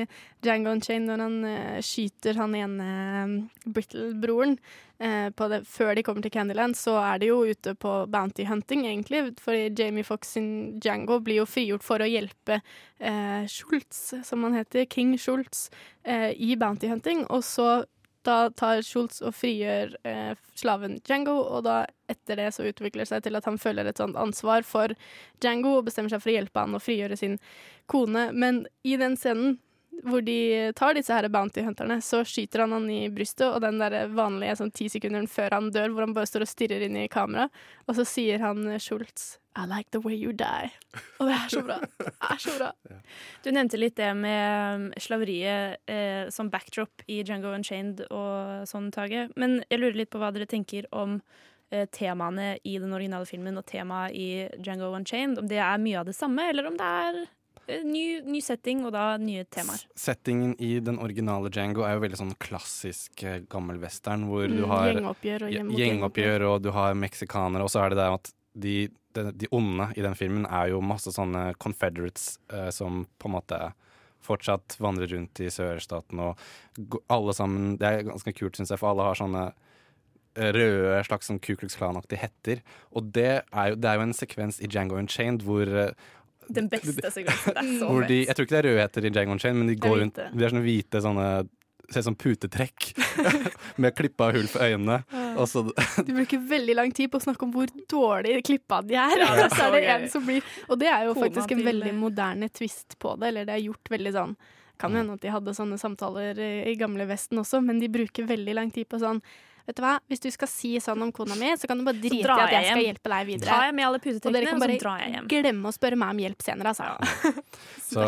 Django Unchained når han uh, skyter han ene uh, Brittle-broren. Uh, før de kommer til Candyland, så er de jo ute på bounty hunting, egentlig. For Jamie Fox sin Django blir jo frigjort for å hjelpe Schultz, som han heter, King Schultz, i bounty hunting. Og så da tar Schultz og frigjør eh, slaven Django, og da etter det så utvikler det seg til at han føler et sånt ansvar for Django og bestemmer seg for å hjelpe han å frigjøre sin kone. Men i den scenen hvor de tar disse her bounty hunterne, så skyter han han i brystet, og den der vanlige sånn ti sekunder før han dør, hvor han bare står og stirrer inn i kamera, og så sier han eh, Schultz I like the way you die. Og det er så bra. Det er så bra. Du nevnte litt det med um, slaveriet eh, som backdrop i Django Unchained og sånn, Tage. Men jeg lurer litt på hva dere tenker om eh, temaene i den originale filmen og temaet i Django Unchained. Om det er mye av det samme, eller om det er ny, ny setting og da nye temaer. Settingen i den originale Django er jo veldig sånn klassisk eh, gammel western, hvor du Mm, har gjengoppgjør og gjengoppgjør, og du har meksikanere, og så er det det at de, de, de onde i den filmen er jo masse sånne confederates eh, som på en måte fortsatt vandrer rundt i sørstaten, og alle sammen Det er ganske kult, syns jeg, for alle har sånne eh, røde slags sånn Ku Klux Klan-aktige hetter. Og det er, jo, det er jo en sekvens i Django Unchained hvor eh, Den beste sekvensen. Det er så de, jeg tror ikke det er rødheter i Jango Chain, men de går rundt. De er sånne hvite sånne Ser ut som putetrekk med klippa hull for øynene. Og så Du bruker veldig lang tid på å snakke om hvor dårlig klippa de er. Ja, og det så er det en som blir Og det er jo Kona faktisk en veldig moderne twist på det. Eller det er gjort veldig sånn Kan hende at de hadde sånne samtaler i, i gamle Vesten også, men de bruker veldig lang tid på sånn Vet du hva, hvis du skal si sånn om kona mi, så kan du bare drite i at jeg jeg skal hjelpe deg videre. Tar jeg med alle og dere kan og så drar jeg hjem. glemme å spørre meg om hjelp senere, altså. Så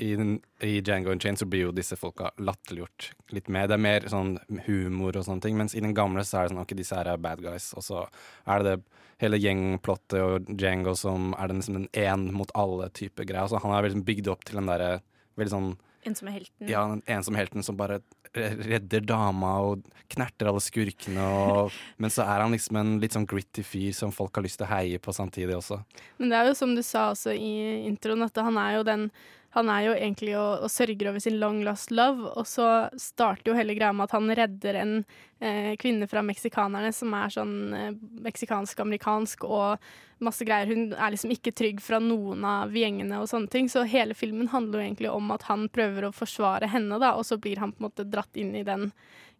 i, den, i Django Unchained så blir jo disse folka latterliggjort litt mer. Det er mer sånn humor og sånne ting, mens i den gamle så er det sånn ok, disse her er bad guys, og så er det det hele gjengplottet og Django som er den, liksom den én mot alle type greia. Så han er veldig bygd opp til den derre veldig sånn Ensomme helten. Ja, den ensomme helten som bare redder dama og knerter alle skurkene. Og, men så er han liksom en litt sånn gritty fyr som folk har lyst til å heie på samtidig også. Men det er jo som du sa også i introen, at han er jo den han er jo egentlig og, og sørger over sin long lost love, og så starter jo hele greia med at han redder en eh, kvinne fra meksikanerne som er sånn eh, meksikansk-amerikansk og masse greier. Hun er liksom ikke trygg fra noen av gjengene og sånne ting, så hele filmen handler jo egentlig om at han prøver å forsvare henne, da, og så blir han på en måte dratt inn i den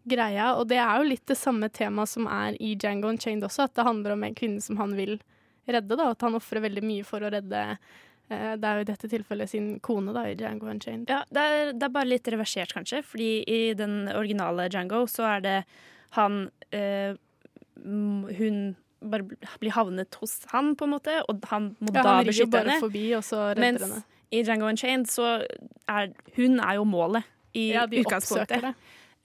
greia. Og det er jo litt det samme temaet som er i Django Unchained også, at det handler om en kvinne som han vil redde, da, at han ofrer veldig mye for å redde det er jo i dette tilfellet sin kone da, i Django Unchained. Ja, det er, det er bare litt reversert, kanskje. Fordi i den originale Django så er det han eh, Hun bare blir havnet hos han, på en måte, og han må Ja, da han beskytte henne. forbi, og så Mens henne. i Django Unchained så er hun er jo målet i Ja, de utgangspunktet. det.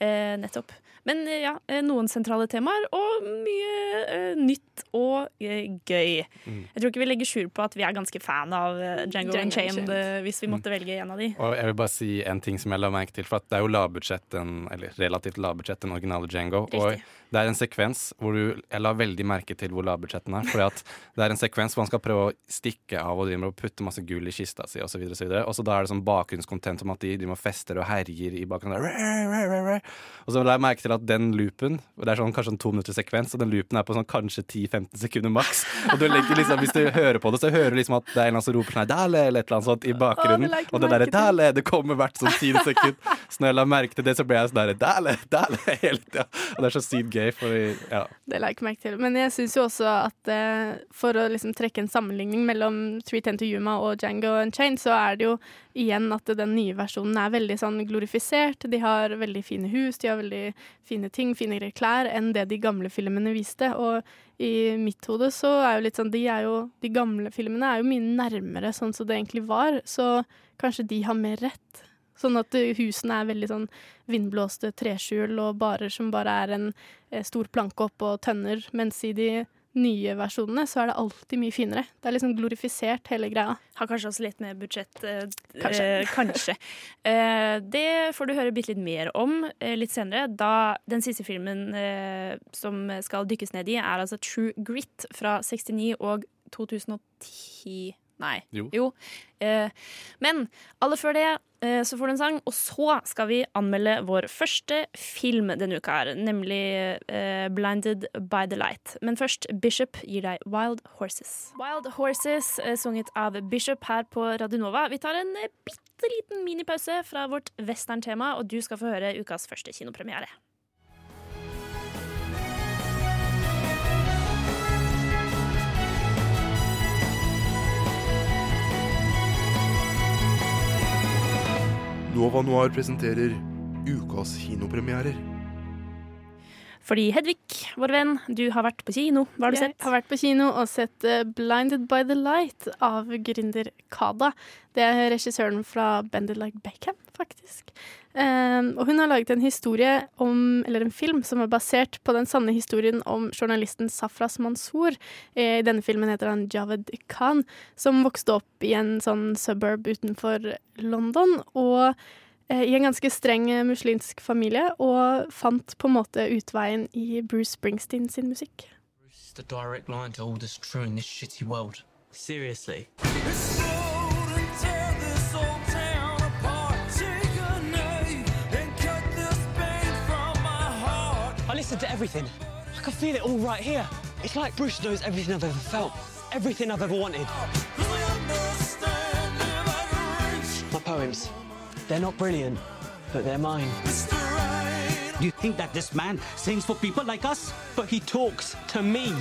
Eh, nettopp. Men eh, ja, eh, noen sentrale temaer, og mye uh, nytt og uh, gøy. Mm. Jeg tror ikke vi legger skjul på at vi er ganske fan av Django, Django Unchained, Unchained. hvis vi måtte velge en av de. Og jeg vil bare si en ting som jeg la merke til, for at det er jo lavbudsjett, eller relativt lavbudsjett, den originale Django. Riktig. Og det er en sekvens hvor du Jeg la veldig merke til hvor lavbudsjetten er. Fordi at det er en sekvens hvor han skal prøve å stikke av og driver med å putte masse gull i kista si osv. Og, så videre, og så da er det sånn bakgrunnskontent om at de driver og fester og herjer i bakgrunnen. der. Og så la jeg merke til at den loopen Det er sånn kanskje en to minutters sekvens, og den loopen er på sånn kanskje 10-15 sekunder maks. Og du legger liksom, hvis du hører på det, så hører du liksom at det er en eller annen som roper sånn Dale, eller et eller annet sånt i bakgrunnen. jeg og det derre. Dale, det kommer hvert sånn tiende sekund. Så når jeg la merke til det, så ble jeg sånn derre Dale, Dale hele tida. Og det er så sykt gøy gøy, fordi ja. Det la jeg ikke merke til. Men jeg syns jo også at eh, for å liksom trekke en sammenligning mellom 310 to Yuma og Django Unchained, så er det jo igjen at den nye versjonen er veldig sånn glorifisert. De har veldig fine hus, de har veldig fine ting, finere klær enn det de gamle filmene viste. Og i mitt hode så er jo litt sånn De, jo, de gamle filmene er jo mye nærmere sånn som det egentlig var, så kanskje de har mer rett. Sånn at eh, husene er veldig sånn vindblåste treskjul og barer som bare er en eh, stor planke og tønner, mens i de nye versjonene så er det alltid mye finere. Det er liksom glorifisert, hele greia. Har kanskje også litt mer budsjett. Eh, Kanskje. Eh, kanskje. Eh, det får du høre bitte litt mer om eh, litt senere. Da den siste filmen som skal dykkes ned i, er altså True Grit fra 69 og 2010. Nei. Jo. Eh, men aller før det eh, så får du en sang, og så skal vi anmelde vår første film denne uka, her, nemlig eh, 'Blinded by the Light'. Men først, Bishop gir deg 'Wild Horses'. Wild Horses, eh, sunget av Bishop her på Radionova. Vi tar en eh, bitte liten minipause fra vårt westerntema, og du skal få høre ukas første kinopremiere. Nova Noir presenterer ukas kinopremierer. Fordi Hedvig, vår venn, du har vært på kino. Hva har du jeg sett? har vært på kino og sett eh, 'Blinded by the Light' av gründer Kada. Det er regissøren fra 'Bended Like Beckham', faktisk. Um, og hun har laget en historie om, eller en film som er basert på den sanne historien om journalisten Safras Mansour. Eh, I denne filmen heter han Javed Khan, som vokste opp i en sånn suburb utenfor London. Og uh, i en ganske streng eh, muslimsk familie, og fant på en måte utveien i Bruce Springsteen sin musikk. Bruce, the direct line to all that's true in this shitty world. Seriously. To everything. I can feel it all right here. It's like Bruce knows everything I've ever felt, everything I've ever wanted. My poems, they're not brilliant, but they're mine. You think that this man sings for people like us? But he talks to me.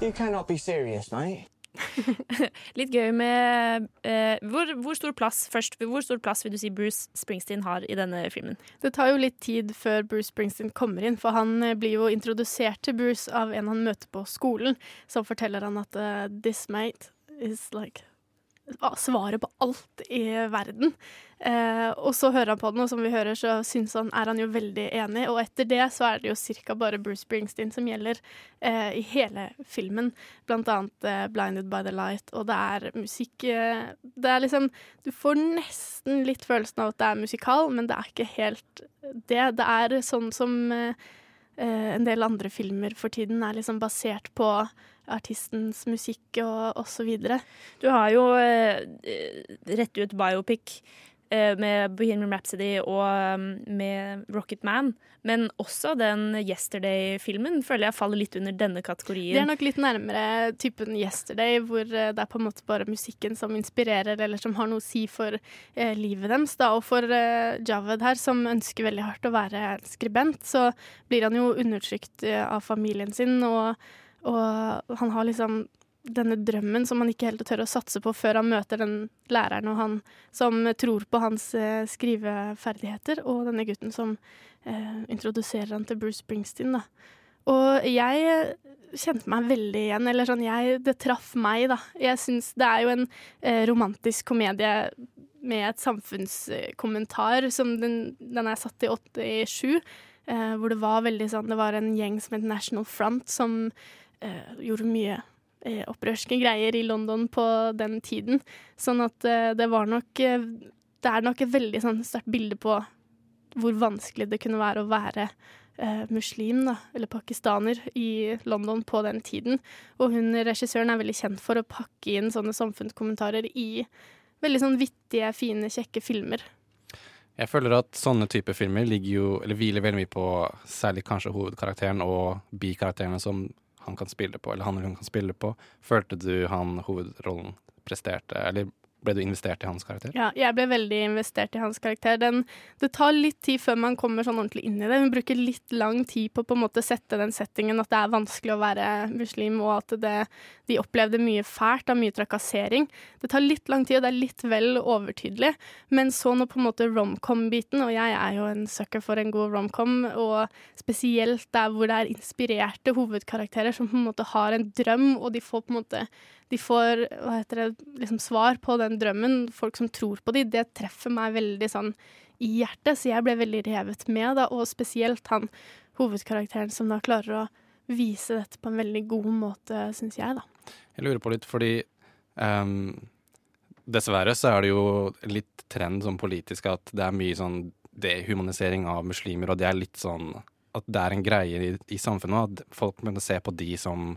You cannot be serious, mate. Litt gøy med eh, hvor, hvor stor plass først, hvor stor plass vil du si Bruce Springsteen har i denne filmen? Det tar jo litt tid før Bruce Springsteen kommer inn, for han eh, blir jo introdusert til Bruce av en han møter på skolen, som forteller han at uh, this mate is like svaret på alt i verden. Eh, og så hører han på den, og som vi hører, så syns han, er han jo veldig enig. Og etter det så er det jo cirka bare Bruce Springsteen som gjelder eh, i hele filmen. Blant annet eh, 'Blinded by the Light', og det er musikk eh, Det er liksom Du får nesten litt følelsen av at det er musikal, men det er ikke helt det. Det er sånn som eh, eh, en del andre filmer for tiden er liksom basert på artistens musikk og, osv. Du har jo eh, rett ut biopic eh, med Bohemian Rhapsody og um, med Rocket Man, men også den Yesterday-filmen føler jeg faller litt under denne kategorien. Det er nok litt nærmere typen Yesterday, hvor eh, det er på en måte bare musikken som inspirerer, eller som har noe å si for eh, livet deres. Da. Og for eh, Javed her, som ønsker veldig hardt å være skribent, så blir han jo undertrykt eh, av familien sin, og, og han har liksom denne drømmen som han ikke helt tør å satse på før han møter den læreren og han som tror på hans eh, skriveferdigheter, og denne gutten som eh, introduserer han til Bruce Springsteen. Da. Og jeg eh, kjente meg veldig igjen, eller sånn jeg, Det traff meg, da. Jeg syns det er jo en eh, romantisk komedie med et samfunnskommentar som den, den er satt i 87, eh, hvor det var veldig sånn Det var en gjeng som het National Front som gjorde mye eh, opprørske greier i London på den tiden. Sånn at eh, det var nok eh, Det er nok et veldig sånn sterkt bilde på hvor vanskelig det kunne være å være eh, muslim, da, eller pakistaner, i London på den tiden. Og hun regissøren er veldig kjent for å pakke inn sånne samfunnskommentarer i veldig sånn vittige, fine, kjekke filmer. Jeg føler at sånne typer filmer ligger jo, eller hviler veldig mye på særlig kanskje hovedkarakteren og bikarakterene som han kan spille på, eller han eller hun kan spille på. Følte du han hovedrollen presterte, eller Ble du investert i hans karakter? Ja, jeg ble veldig investert i hans karakter. Den, det tar litt tid før man kommer sånn ordentlig inn i det. Hun bruker litt lang tid på å på en måte sette den settingen at det er vanskelig å være muslim, og at det, de opplevde mye fælt av mye trakassering. Det tar litt lang tid, og det er litt vel overtydelig. Men så når på en måte romcom-biten, og jeg er jo en sucker for en god romcom, og spesielt der hvor det er inspirerte hovedkarakterer som på en måte har en drøm, og de får på en måte de får det, liksom svar på den drømmen, folk som tror på dem, det treffer meg veldig sånn i hjertet, så jeg ble veldig revet med, da, og spesielt han hovedkarakteren som da klarer å vise dette på en veldig god måte, syns jeg, da. Jeg lurer på litt, fordi um, dessverre så er det jo litt trend sånn politisk at det er mye sånn dehumanisering av muslimer, og det er litt sånn at det er en greie i, i samfunnet at folk må se på de som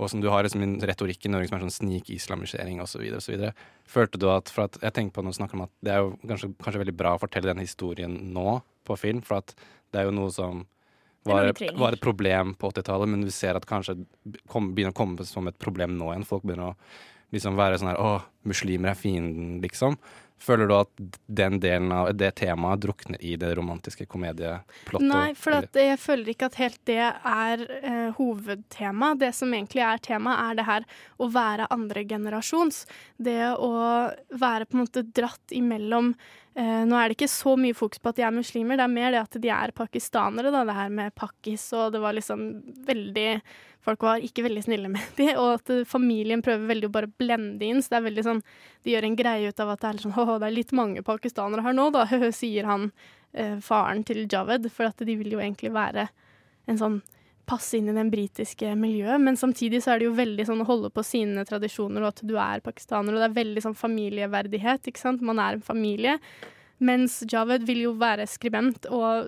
Og som du har liksom en retorikk i Norge som er sånn snikislamisering osv. osv. Følte du at For at jeg tenker på når du snakker om at det er jo kanskje, kanskje veldig bra å fortelle den historien nå på film, for at det er jo noe som var, var et problem på 80-tallet, men vi ser at kanskje kom, begynner å komme som et problem nå igjen. Folk begynner å liksom være sånn her Å, muslimer er fienden, liksom. Føler du at den delen av det temaet drukner i det romantiske komedieplottet? Nei, for at jeg føler ikke at helt det er eh, hovedtema. Det som egentlig er tema, er det her å være andregenerasjons. Det å være på en måte dratt imellom eh, Nå er det ikke så mye fokus på at de er muslimer, det er mer det at de er pakistanere, da. Det her med pakkis, og det var liksom veldig Folk var ikke veldig snille med dem, og at familien prøver veldig å bare blende inn. Så det er veldig sånn De gjør en greie ut av at det er sånn det er litt mange pakistanere her nå, da, sier han eh, faren til Javed, for at de vil jo egentlig være en sånn passe inn i den britiske miljøet, men samtidig så er det jo veldig sånn å holde på sine tradisjoner, og at du er pakistaner, og det er veldig sånn familieverdighet, ikke sant? Man er en familie. Mens Javed vil jo være skribent, og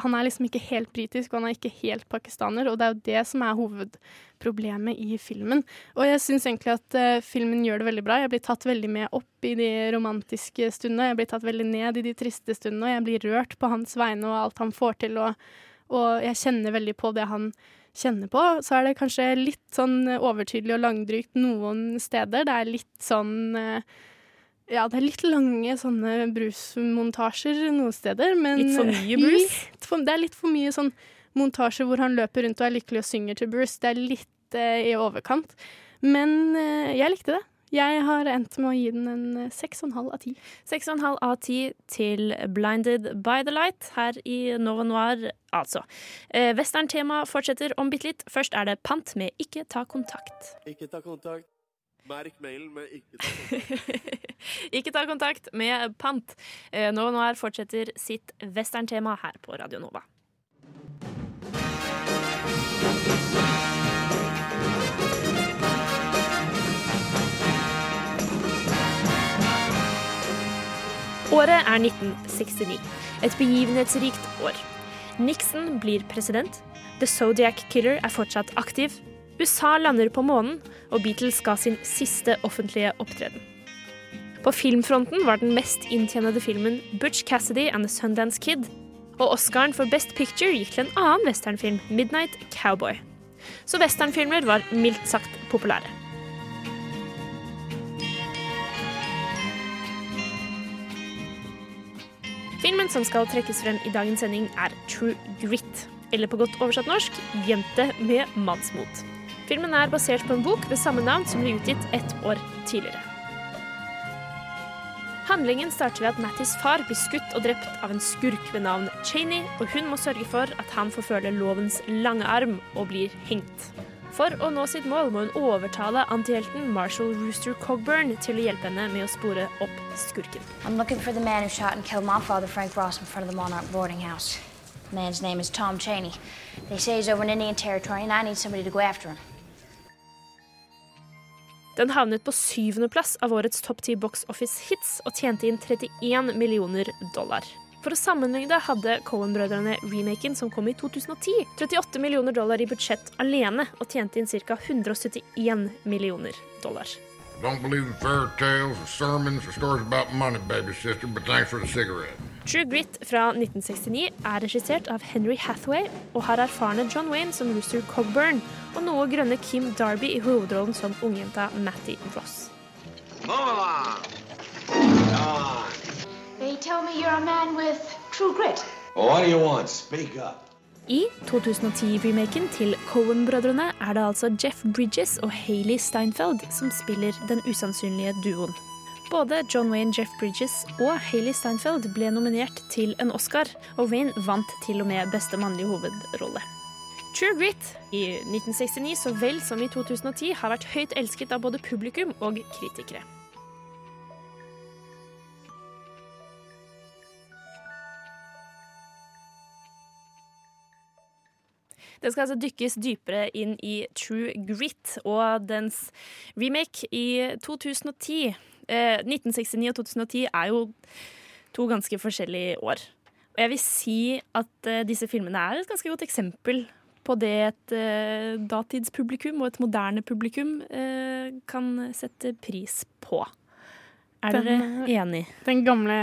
han er liksom ikke helt britisk, og han er ikke helt pakistaner, og det er jo det som er hovedproblemet i filmen. Og jeg syns egentlig at uh, filmen gjør det veldig bra. Jeg blir tatt veldig med opp i de romantiske stundene, jeg blir tatt veldig ned i de triste stundene, og jeg blir rørt på hans vegne og alt han får til, og, og jeg kjenner veldig på det han kjenner på. Så er det kanskje litt sånn overtydelig og langdrygt noen steder. Det er litt sånn eh, ja, det er litt lange sånne brusmontasjer noen steder, men Litt for mye brus? Litt for, det er litt for mye sånn montasjer hvor han løper rundt og er lykkelig og synger til Bruce. Det er litt eh, i overkant. Men eh, jeg likte det. Jeg har endt med å gi den en eh, seks og en halv av ti. 6,5 av 10 til Blinded by the Light her i Nova Noir, altså. Eh, Western-tema fortsetter om bitte litt. Først er det Pant med Ikke ta kontakt. Ikke ta kontakt. Merk mailen med 'ikke ta kontakt'. Ikke ta kontakt med Pant. Nå Nova Noir fortsetter sitt western-tema her på Radio Nova. Året er 1969. Et begivenhetsrikt år. Nixon blir president. The Zodiac Killer er fortsatt aktiv. USA lander på månen, og Beatles ga sin siste offentlige opptreden. På filmfronten var den mest inntjenede filmen Butch Cassidy and The Sundance Kid. Og Oscaren for Best Picture gikk til en annen westernfilm, Midnight Cowboy. Så westernfilmer var mildt sagt populære. Filmen som skal trekkes frem i dagens sending, er True Grit. Eller på godt oversatt norsk Jente med mannsmot. Filmen er basert på en bok ved samme navn som ble utgitt ett år tidligere. Handlingen starter ved at Mattis far blir skutt og drept av en skurk ved navn Cheney, og hun må sørge for at han får føle lovens lange arm og blir hengt. For å nå sitt mål må hun overtale antihelten Marshall Rooster Cogburn til å hjelpe henne med å spore opp skurken. I'm looking for the man who shot and killed my father, Frank Ross, in front of the Monarch boarding house. The man's name is Tom Cheney. They say he's over in Indian Territory, and I need somebody to go after him. Den havnet på syvendeplass av årets topp 10 box office hits og tjente inn 31 millioner dollar. For å sammenligne hadde Cohen-brødrene remaken som kom i 2010, 38 millioner dollar i budsjett alene og tjente inn ca. 171 millioner dollar. Don't believe in fairy tales or sermons or stories about money, baby sister, but thanks for the cigarette. True Grit fra 1969 er regissert av Henry Hathaway og har erfarne John Wayne som Rooster Cogburn og noe grønne Kim Darby i hovedrollen som ungjenta Matty Ross. They tell me you're a man with true grit. Well, what do you want? Speak up. I 2010-remaken til Cohen-brødrene er det altså Jeff Bridges og Hayley Steinfeld som spiller den usannsynlige duoen. Både John Wayne Jeff Bridges og Hayley Steinfeld ble nominert til en Oscar, og Wayne vant til og med beste mannlige hovedrolle. True Grit i 1969 så vel som i 2010 har vært høyt elsket av både publikum og kritikere. Det skal altså dykkes dypere inn i True Grit og dens remake i 2010. Eh, 1969 og 2010 er jo to ganske forskjellige år. Og jeg vil si at eh, disse filmene er et ganske godt eksempel på det et eh, datidspublikum og et moderne publikum eh, kan sette pris på. Er Den, dere enig? Den gamle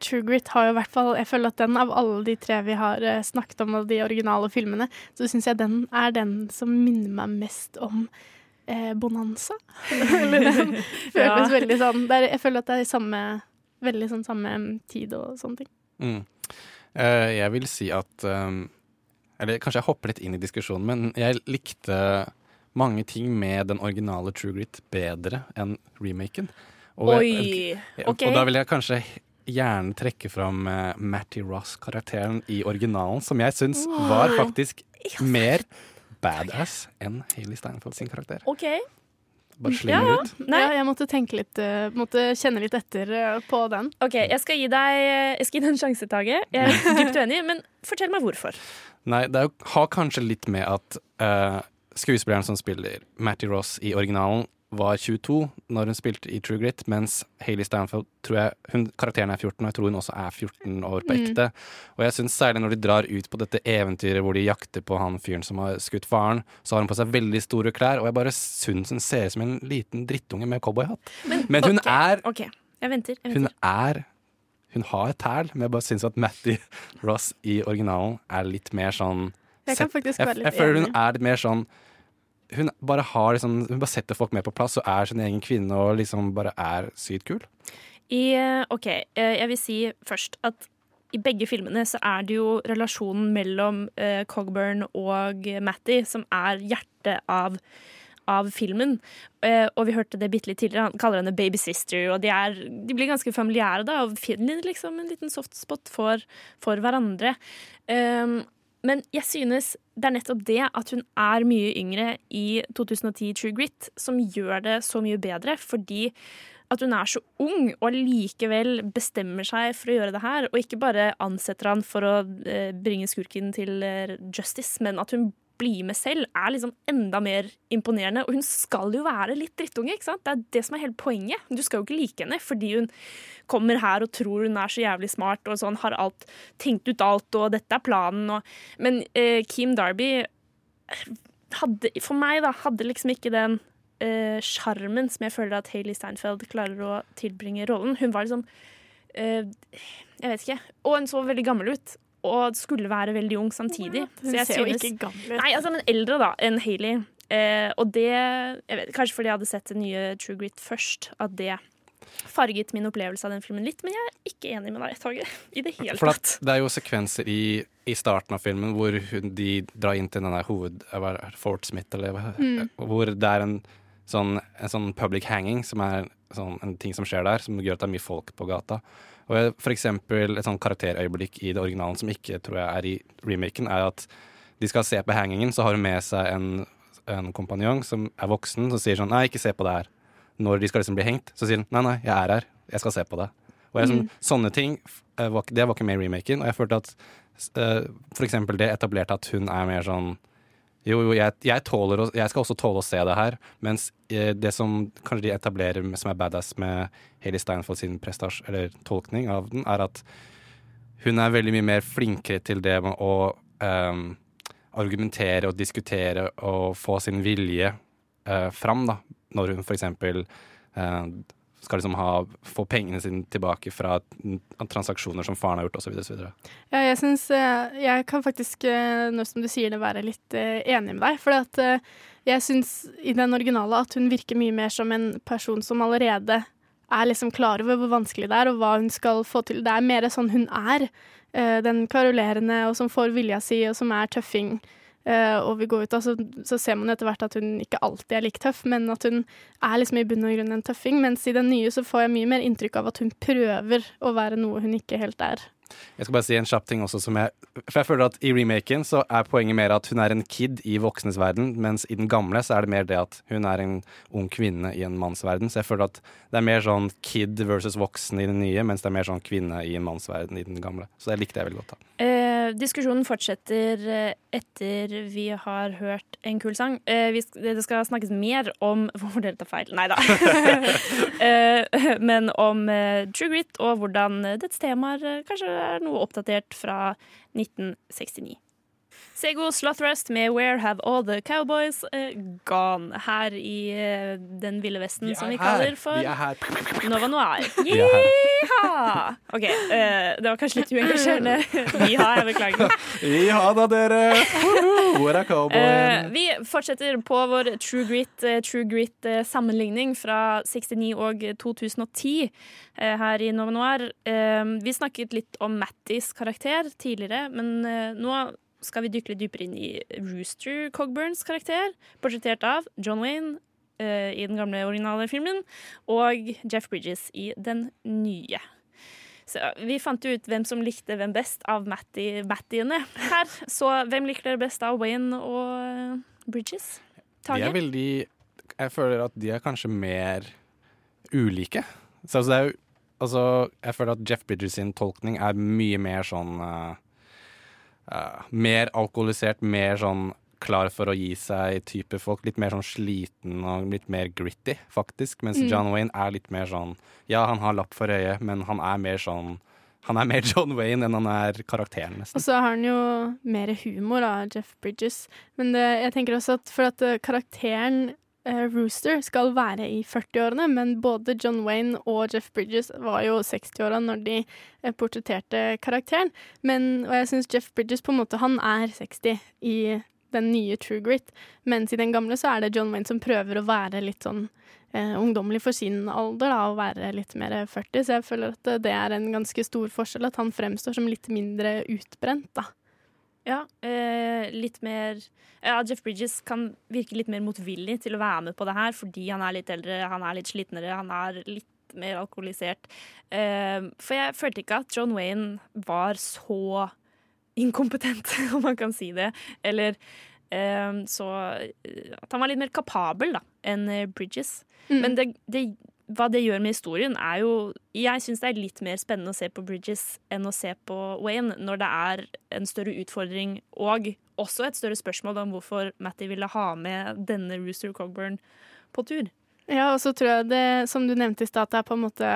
True Grit har jo i hvert fall Jeg føler at den av alle de tre vi har eh, snakket om, av de originale filmene, så syns jeg den er den som minner meg mest om eh, Bonanza. Eller den føles Ja. veldig sånn det er, Jeg føler at det er samme Veldig sånn samme tid og sånne ting. Mm. Uh, jeg vil si at um, Eller kanskje jeg hopper litt inn i diskusjonen, men jeg likte mange ting med den originale True Grit bedre enn remaken. Og, Oi, jeg- ok. og da vil jeg kanskje gjerne trekke fram uh, Matty Ross-karakteren i originalen, som jeg syns var faktisk mer badass enn Hayley Steinfeld sin karakter. Okay. Bare slenger ut. Ja, jeg måtte tenke litt uh, Måtte kjenne litt etter uh, på den. OK, jeg skal gi deg, jeg skal gi deg en sjanse, Tage. Jeg er dypt uenig, men fortell meg hvorfor. Nei, det er har kanskje litt med at uh, skuespilleren som spiller Matty Ross i originalen, var 22 når hun spilte i True Grit, mens Hayley Stanfield tror jeg, hun, karakteren er 14, og jeg tror hun også er 14 år på Mm. ekte. Og jeg syns særlig når de drar ut på dette eventyret hvor de jakter på han fyren som har skutt faren, så har hun på seg veldig store klær, og jeg bare syns hun ser ut som en liten drittunge med cowboyhatt. Men, hun okay, er OK, jeg venter. Jeg Hun venter. er Hun har et tæl, men jeg bare syns at Matty Ross i originalen er litt mer sånn Jeg kan faktisk være jeg, litt jeg føler hun er litt mer sånn hun bare har liksom Hun bare setter folk mer på plass og er sin egen kvinne og liksom bare er sykt kul. I, eh, OK, eh, jeg vil si først at i begge filmene så er det jo relasjonen mellom eh, Cogburn og Matty som er hjertet av, av filmen. Eh, og vi hørte det bitte litt tidligere, han kaller henne baby sister, og de, er, de blir ganske familiære da, og finner liksom en liten softspot for, for hverandre. Um, men jeg synes det er nettopp det at hun er mye yngre i 2010 True Grit som gjør det så mye bedre, fordi at hun er så ung og likevel bestemmer seg for å gjøre det her, og ikke bare ansetter han for å eh, bringe skurken til eh, justice, men at hun blir med selv, er liksom enda mer imponerende. Og hun skal jo være litt drittunge, ikke sant? Det er det som er hele poenget. Du skal jo ikke like henne fordi hun kommer her og tror hun er så jævlig smart og sånn, har alt, tenkt ut alt, og dette er planen, og Men eh, Kim Darby hadde, for meg, da, hadde liksom ikke den eh, som jeg føler at Hailey Steinfeld klarer å tilbringe rollen. Hun var liksom eh, Jeg vet ikke. Og hun så veldig gammel ut. Og skulle være veldig ung samtidig. Hun Så jeg ser jo ikke gammel ut. Nei, altså, men eldre da, enn Hayley. Eh, og det jeg vet, Kanskje fordi jeg hadde sett det nye True Grit først, at det farget min opplevelse av den filmen litt. Men jeg er ikke enig med deg, Tage. I det hele For tatt. det er jo sekvenser i, i starten av filmen hvor hun, de drar inn til den der hoved... Fort Smith, eller Mm. Hvor det er en sånn, en sånn public hanging, som er sånn, en ting som skjer der, som gjør at det er mye folk på gata. Og for eksempel et sånn karakterøyeblikk i det originalen som ikke tror jeg er i remaken, er at de skal se på hangingen, så har hun med seg en, en kompanjong som er voksen, som sier sånn Nei, ikke se på det her. Når de skal liksom bli hengt, så sier hun nei, nei, jeg er her, jeg skal se på det. Og jeg, sånn, Mm. Sånne ting eh, det var ikke med i remaken, og jeg følte at eh, for eksempel det etablerte at hun er mer sånn jo, jo, jeg, jeg, tåler jeg skal også tåle å se det her, mens eh, det som kanskje de etablerer som er badass med Haley Steinfeld sin prestasjon, eller tolkning av den, er at hun er veldig mye mer flinkere til det med å ehm, argumentere og diskutere og få sin vilje eh, fram, da, når hun for eksempel eh, skal liksom ha, få pengene sine tilbake fra transaksjoner som faren har gjort, osv. Ja, jeg syns eh, Jeg kan faktisk, eh, nå som du sier det, være litt eh, enig med deg. For jeg syns i den originale at hun virker mye mer som en person som allerede er liksom klar over hvor vanskelig det er, og hva hun skal få til. Det er mer sånn hun er. den karolerende, og som får vilja si, og som er tøffing. Eh, og vi går ut, altså, så ser man etter hvert at hun ikke alltid er like tøff, men at hun er liksom i bunn og grunn en tøffing. Mens i den nye så får jeg mye mer inntrykk av at hun prøver å være noe hun ikke helt er. Jeg skal bare si en kjapp ting også som jeg For jeg føler at i remaken så er poenget mer at hun er en kid i voksnes verden, mens i den gamle så er det mer det at hun er en ung kvinne i en mannsverden. Så jeg føler at det er mer sånn kid versus voksen i den nye, mens det er mer sånn kvinne i en mannsverden i den gamle. Så det likte jeg veldig godt. da. Eh, diskusjonen fortsetter eh, etter vi har hørt en kul sang. Eh, vi, det skal snakkes mer om Hvorfor dere tar feil? Nei da. eh, men om eh, True Grit og hvordan dets temaer eh, kanskje er noe oppdatert fra 1969. Sego Slothrust med 'Where Have All The Cowboys eh, Gone' her i eh, den ville vesten som vi kaller for Vi er her. Nova Noir. Vi. Yeeha! OK, eh, det var kanskje litt uengasjerende. Jiha, jeg beklager. Jiha da, dere! Hvor er cowboyen? vi fortsetter på vår True Grit, True Grit-sammenligning fra 69 og 2010 eh, her i Nova Noir. Vi snakket litt om Mattis karakter tidligere, men nå skal vi dykke litt dypere inn i Rooster Cogburns karakter, portrettert av John Wayne uh, i den gamle originale filmen, og Jeff Bridges i den nye. Så Vi fant ut hvem som likte hvem best av Mattiene her. Så hvem liker dere best av Wayne og eh, Bridges? De Tage? er veldig Jeg føler at de er kanskje mer ulike. Så altså, det er jo Altså, jeg føler at Jeff Bridges sin tolkning er mye mer sånn eh, eh, Mer alkoholisert, mer sånn klar for å gi seg type folk. Litt mer sånn sliten og litt mer gritty, faktisk. Mens Mm. John Wayne er litt mer sånn Ja, han har lapp for øyet, men han er mer sånn Han er mer John Wayne enn han er karakteren, nesten. Og så har han jo mer humor da, Jeff Bridges. Men det, jeg tenker også at for at eh, karakteren Rooster skal være i 40-årene, men både John Wayne og Jeff Bridges var jo 60-åra når de eh, portretterte karakteren. Men, og jeg syns Jeff Bridges på en måte, han er 60 i den nye True Grit, mens i den gamle så er det John Wayne som prøver å være litt sånn eh, ungdommelig for sin alder, da, og være litt mer 40. Så jeg føler at det er en ganske stor forskjell, at han fremstår som litt mindre utbrent, da. Ja, eh, litt mer Ja, Jeff Bridges kan virke litt mer motvillig til å være med på det her fordi han er litt eldre, han er litt slitnere, han er litt mer alkoholisert. Eh, for jeg følte ikke at John Wayne var så inkompetent, om man kan si det. Eller eh, så eh, At han var litt mer kapabel da, enn eh, Bridges. Mm. Men det, det, hva det gjør med historien, er jo Jeg syns det er litt mer spennende å se på Bridges enn å se på Wayne, når det er en større utfordring og også et større spørsmål om hvorfor Matty ville ha med denne Rooster Cogburn på tur. Ja, og så tror jeg det, som du nevnte i stad, det er på en måte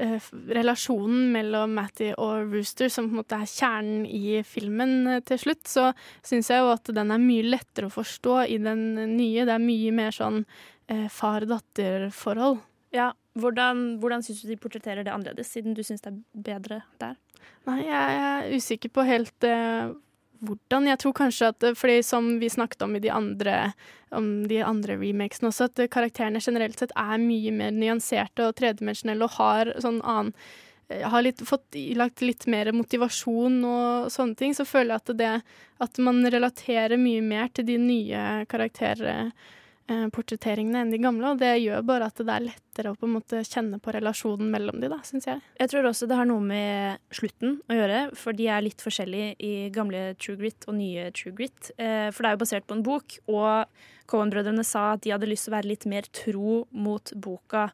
eh, relasjonen mellom Matty og Rooster som på en måte er kjernen i filmen eh, til slutt. Så syns jeg jo at den er mye lettere å forstå i den nye. Det er mye mer sånn eh, far-datter-forhold. Ja, Hvordan, hvordan syns du de portretterer det annerledes, siden du syns det er bedre der? Nei, jeg er usikker på helt uh, hvordan. Jeg tror kanskje at eh, Fordi som vi snakket om i de andre, om de andre remakesene også, at eh, karakterene generelt sett er mye mer nyanserte og tredimensjonelle og har sånn annen har litt, fått ilagt litt mer motivasjon og sånne ting, så føler jeg at det at man relaterer mye mer til de nye karakterportretteringene enn de gamle, og det gjør bare at det er lettere å på en måte kjenne på relasjonen mellom de, da, syns jeg. Jeg tror også det har noe med slutten å gjøre, for de er litt forskjellige i gamle True Grit og nye True Grit. Eh, For det er jo basert på en bok, og Cohen-brødrene sa at de hadde lyst til å være litt mer tro mot boka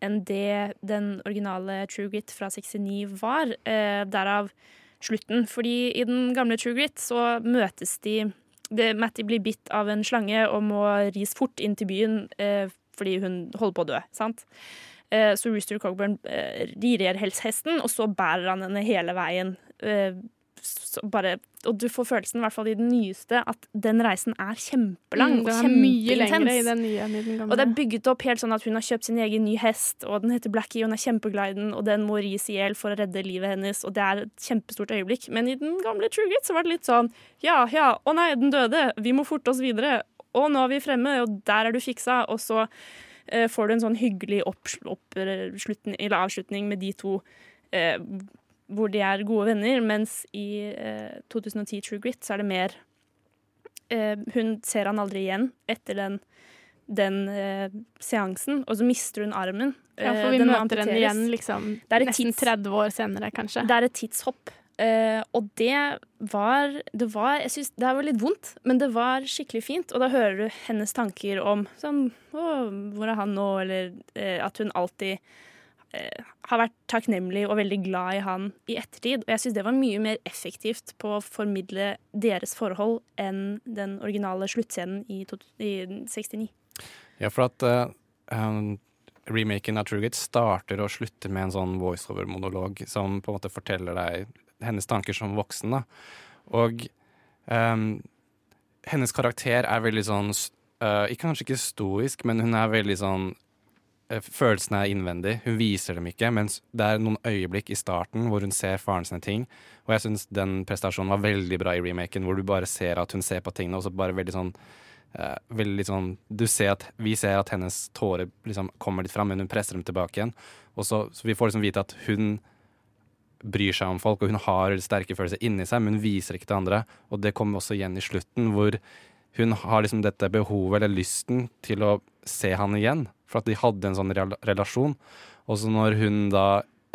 enn det den originale True Grit fra 69 var. Eh, derav slutten. Fordi i den gamle True Grit så møtes de det, Matty blir bitt av en slange og må ris fort inn til byen eh, fordi hun holder på å dø. sant? Eh, så Rooster Cogburn eh, rir hesten, og så bærer han henne hele veien. Eh, bare, og du får følelsen, i hvert fall i den nyeste, at den reisen er kjempelang Mm, og kjempeintens. Og det er bygget opp helt sånn at hun har kjøpt sin egen ny hest, og den heter Blackie, og hun er kjempeglad i den, og den må ris i hjel for å redde livet hennes, og det er et kjempestort øyeblikk. Men i den gamle True Grit så var det litt sånn ja, ja, å nei, den døde, vi må forte oss videre, og nå er vi fremme, og der er du fiksa, og så eh, får du en sånn hyggelig oppsl- oppslutning, eller avslutning med de to eh, hvor de er gode venner, mens i eh, 2010 True Grit så er det mer eh, Hun ser han aldri igjen etter den, den eh, seansen, og så mister hun armen. Ja, Eh, for vi den møter henne igjen liksom, nesten tids- 30 år senere, kanskje. Det er et tidshopp. Eh, og det var, det var Jeg synes det var litt vondt, men det var skikkelig fint. Og da hører du hennes tanker om sånn Å, hvor er han nå? Eller eh, at hun alltid eh, har vært takknemlig og veldig glad i han i ettertid. Og jeg syns det var mye mer effektivt på å formidle deres forhold enn den originale sluttscenen i, to, i 69. Ja, for at uh, remaken av Trugate starter og slutter med en sånn voiceover-monolog som på en måte forteller deg hennes tanker som voksen. da. Og um, hennes karakter er veldig sånn eh, ikke Kanskje ikke stoisk, men hun er veldig sånn eh, Følelsene er innvendig. Hun viser dem ikke, mens det er noen øyeblikk i starten hvor hun ser faren sine ting. Og jeg syns den prestasjonen var veldig bra i remaken, hvor du bare ser at hun ser på tingene, og så bare veldig sånn uh, veldig sånn Du ser at Vi ser at hennes tårer liksom kommer litt fram, men hun presser dem tilbake igjen. Og så, så vi får liksom vite at hun bryr seg om folk, og hun har sterke følelser inni seg, men hun viser ikke til andre. Og det kommer også igjen i slutten, hvor hun har liksom dette behovet eller lysten til å se han igjen, for at de hadde en sånn relasjon. Og så når hun da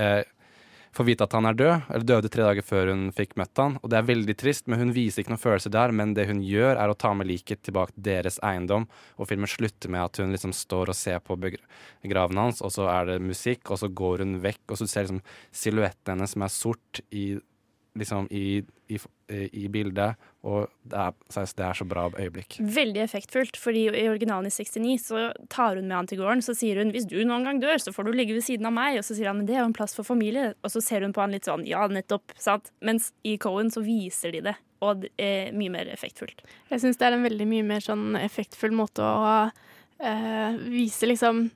eh, får vite at han er død, eller døde tre dager før hun fikk møtt han, og det er veldig trist, men hun viser ikke noen følelse der, men det hun gjør er å ta med liket tilbake til deres eiendom, og filmen slutter med at hun liksom står og ser på graven hans, og så er det musikk, og så går hun vekk, og så ser liksom silhuetten hennes som er sort i liksom i, i, i bildet, og det er, så det er så bra øyeblikk. Veldig effektfullt, fordi i originalen i 69 så tar hun med han til gården. Så sier hun hvis du noen gang dør, så får du ligge ved siden av meg. Og så sier han men det er jo en plass for familie. Og så ser hun på han litt sånn ja, nettopp. sant? Mens i Cohen så viser de det, og det er mye mer effektfullt. Jeg syns det er en veldig mye mer sånn effektfull måte å øh, vise liksom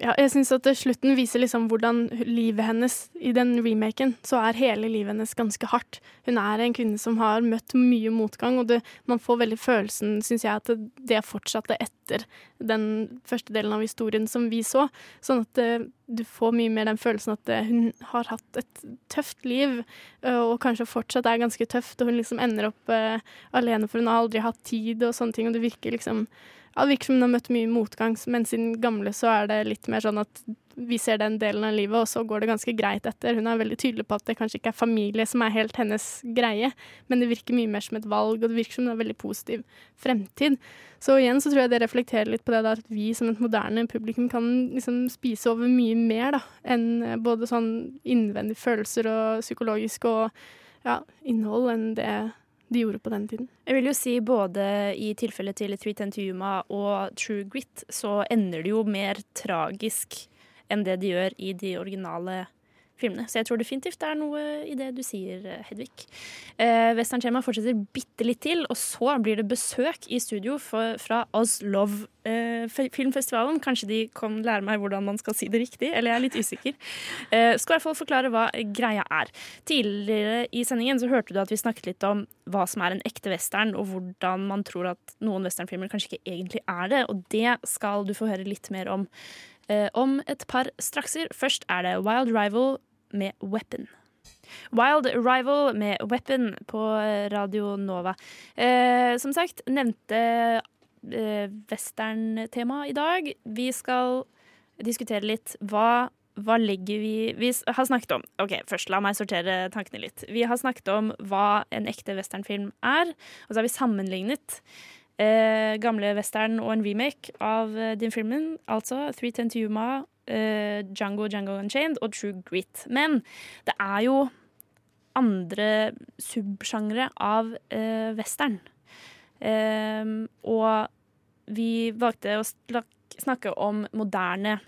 ja, jeg syns at slutten viser liksom hvordan livet hennes I den remaken så er hele livet hennes ganske hardt. Hun er en kvinne som har møtt mye motgang, og det, man får veldig følelsen, syns jeg, at det, fortsatte etter den første delen av historien som vi så. Sånn at uh, du får mye mer den følelsen at eh, hun har hatt et tøft liv, uh, og kanskje fortsatt er ganske tøft, og hun liksom ender opp eh, alene, for hun har aldri hatt tid og sånne ting, og det virker liksom ja, det virker som hun har møtt mye motgang, men siden gamle så er det litt mer sånn at vi ser den delen av livet, og så går det ganske greit etter. Hun er veldig tydelig på at det kanskje ikke er familie som er helt hennes greie, men det virker mye mer som et valg, og det virker som det er veldig positiv fremtid. Så igjen så tror jeg det reflekterer litt på det da, at vi som et moderne publikum kan liksom spise over mye mer da, enn både sånn innvendige følelser og psykologisk og ja, innhold enn det de gjorde på den tiden. Jeg vil jo si både i tilfellet til 310 to Yuma og True Grit, så ender det jo mer tragisk enn det de gjør i de originale filmene. Så jeg tror definitivt det er noe i det du sier, Hedvig. Eh, Western Chema fortsetter bitte litt til, og så blir det besøk i studio for, fra Oz Love eh, filmfestivalen. Kanskje de kan lære meg hvordan man skal si det riktig, eller jeg er litt usikker. Eh, skal i hvert fall forklare hva greia er. Tidligere i sendingen så hørte du at vi snakket litt om hva som er en ekte western, og hvordan man tror at noen westernfilmer kanskje ikke egentlig er det. Og det skal du få høre litt mer om eh, om et par strakser. Først er det Wild Rival med Weapon. Wild Rival med Weapon på Radio Nova. Eh, som sagt, nevnte eh, western-tema i dag. Vi skal diskutere litt hva hva legger vi Vi har snakket om OK, først la meg sortere tankene litt. Vi har snakket om hva en ekte westernfilm er, og så har vi sammenlignet eh, gamle western og en remake av eh, den filmen. Altså 310 to Yuma, eh, Django Django Unchained og True Grit. Men det er jo andre subsjangre av uh, western. Um, og vi valgte å snakke om moderne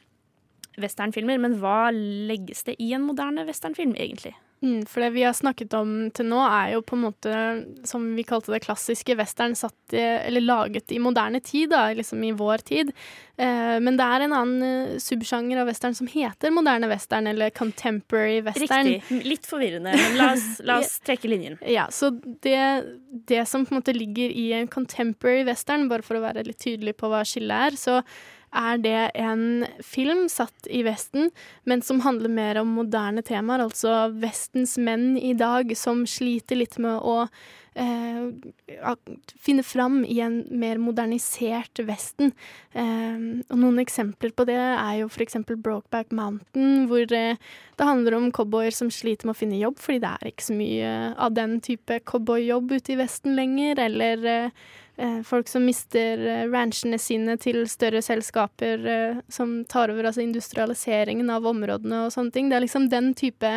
westernfilmer, men hva legges det i en moderne westernfilm, egentlig? Mm, for det vi har snakket om til nå, er jo på en måte, som vi kalte det, klassiske western satt eller laget i moderne tid, da, liksom i vår tid. Eh, men det er en annen eh, subsjanger av western som heter moderne western, eller contemporary western. Riktig. Litt forvirrende, men la oss, la oss trekke linjen. Ja, så det, det som på en måte ligger i en contemporary western, bare for å være litt tydelig på hva skillet er, så er det en film satt i Vesten, men som handler mer om moderne temaer, altså Vestens menn i dag som sliter litt med å eh, finne fram i en mer modernisert Vesten. Eh, og noen eksempler på det er jo f.eks. Brokeback Mountain, hvor eh, det handler om cowboyer som sliter med å finne jobb, fordi det er ikke så mye av den type cowboyjobb ute i Vesten lenger, eller eh, folk som mister eh, ranchene sine til større selskaper eh, som tar over altså industrialiseringen av områdene og sånne ting. Det er liksom den type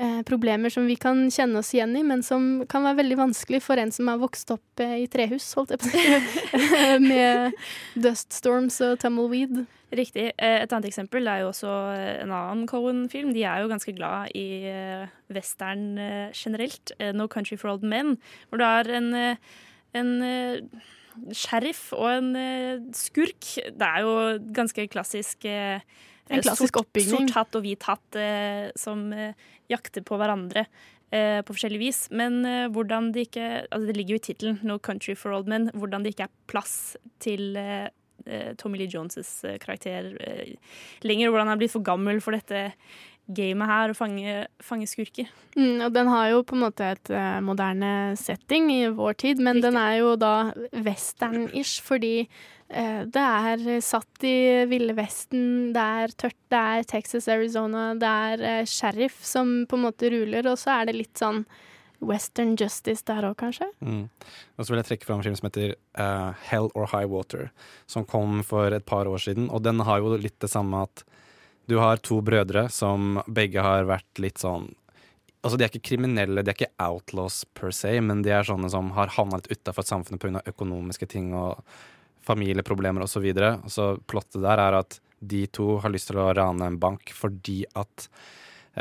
eh, problemer som vi kan kjenne oss igjen i, men som kan være veldig vanskelig for en som har vokst opp eh, i trehus, holdt jeg på å si, med dust storms og tumbleweed. Riktig. Eh, Et annet eksempel er jo også eh, en annen Cohen-film. De er jo ganske glad i eh, western eh, generelt. Eh, No Country for Old Men, hvor du har en, eh, en eh, sheriff og en eh, skurk. Det er jo ganske klassisk eh, En klassisk sort, oppbygging. Sort hatt og hvit hatt eh, som eh, jakter på hverandre. eh, På forskjellig vis. Men hvordan det ikke altså Det ligger jo i tittelen, No Country for Old Men. Hvordan det ikke er plass til Tommy Lee Jones' eh, karakter lenger. Hvordan han er blitt for gammel for dette gamet her, å fange, fange skurker. Mm, og den har jo på en måte et uh, moderne setting i vår tid, men den er jo da western-ish, fordi uh, det er satt i Ville Vesten, det er tørt, det er Texas, Arizona, det er uh, sheriff som på en måte ruler, og så er det litt sånn western justice der òg, kanskje? Mm. Og så vil jeg trekke fram en film som heter uh, Hell or High Water, som kom for et par år siden. Og den har jo litt det samme at du har to brødre som begge har vært litt sånn Altså, de er ikke kriminelle, de er ikke outlaws per se, men de er sånne som har havna litt utafor samfunnet pga. økonomiske ting og familieproblemer osv. Så, videre. så plottet der er at de to har lyst til å rane en bank fordi at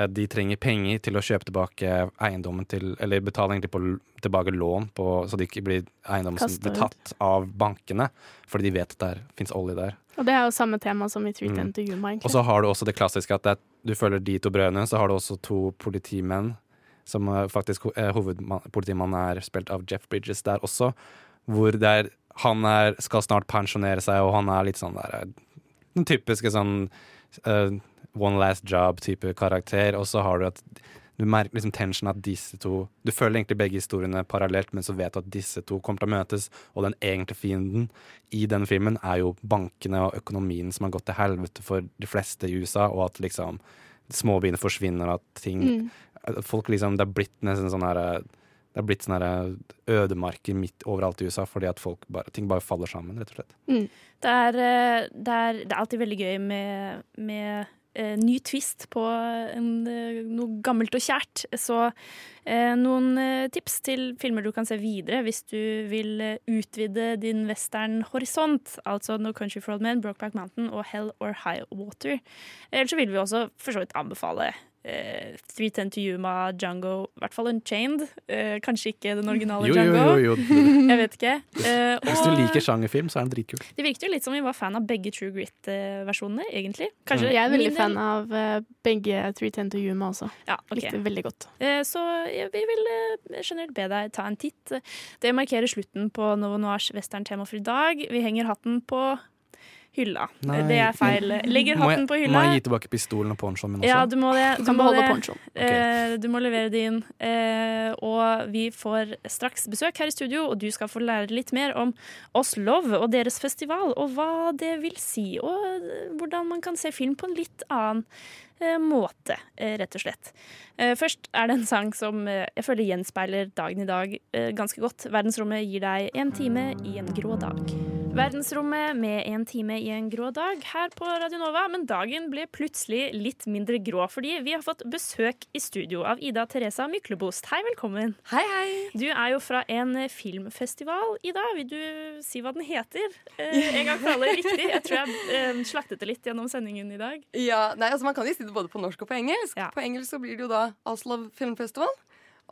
de trenger penger til å kjøpe tilbake eiendommen til Eller betale egentlig på, tilbake lån, på, så det ikke blir eiendommen som blir tatt av bankene. Fordi de vet at det fins olje der. Og det er jo samme tema som i Three Mm. Yuma. Og så har du også det klassiske at det er, du følger de to brødrene. Så har du også to politimenn, som eh, faktisk eh, hovedpolitimannen er spilt av Jeff Bridges der også. Hvor det er, han er, skal snart pensjonere seg, og han er litt sånn der eh, Den typiske sånn eh, one last job-type karakter. Og så har du at du merker liksom tensionen at disse to Du føler egentlig begge historiene parallelt, men så vet du at disse to kommer til å møtes, og den egentlige fienden i den filmen er jo bankene og økonomien som har gått til helvete for de fleste i USA, og at liksom småbyene forsvinner, og at ting Mm. at Folk liksom Det er blitt nesten sånn her Det er blitt sånne ødemarker midt overalt i USA fordi at folk bare, ting bare faller sammen, rett og slett. Det er, eh, det er, det er alltid veldig gøy med, med ny twist på en, eh, noe gammelt og kjært. Så eh, noen eh, tips til filmer du kan se videre hvis du vil eh, utvide din western-horisont. Altså No Country for Old Men, Brokeback Mountain og Hell or High Water. Ellers så vil vi også for så vidt anbefale eh, 310 to Yuma, Django, i hvert fall Unchained. Eh, kanskje ikke den originale Jo, jo, Django. jo, jo. Jeg vet ikke. Eh, Hvis du liker sjangerfilm, så er den dritkul. det virket jo litt som vi var fan av begge True Grit-versjonene, egentlig. Kanskje Jeg er veldig fan av eh, begge Three Ten to Yuma også. Ja, okay. Likte veldig godt. Eh, Så jeg- vi vil eh, generelt be deg ta en titt. Det markerer slutten på Novo Noirs western-tema for i dag. Vi henger hatten på hylla. Nei. Det er feil. Legger hatten på hylla. Må jeg gi tilbake pistolen og ponchoen min også? Ja, du må det. Du du, må det. ponchoen. Eh, du må levere din. Eh, og vi får straks besøk her i studio, og du skal få lære litt mer om Oslov og deres festival, og hva det vil si, og eh, hvordan man kan se film på en litt annen eh, måte, rett og slett. Eh, først er det en sang som jeg føler gjenspeiler dagen i dag ganske godt. Verdensrommet gir deg en time i en grå dag. Verdensrommet med en time i en grå dag her på Radio Nova. Men dagen ble plutselig litt mindre grå, fordi vi har fått besøk i studio av Ida Teresa Myklebost. Hei, velkommen. Hei, hei. Du er jo fra en filmfestival, Ida. Vil du si hva den heter? Eh, en gang for alle riktig. Jeg tror jeg eh, slaktet det litt gjennom sendingen i dag. Ja, nei, altså Man kan jo si det både på norsk og på engelsk. På engelsk så blir det jo da Oslo Filmfestival.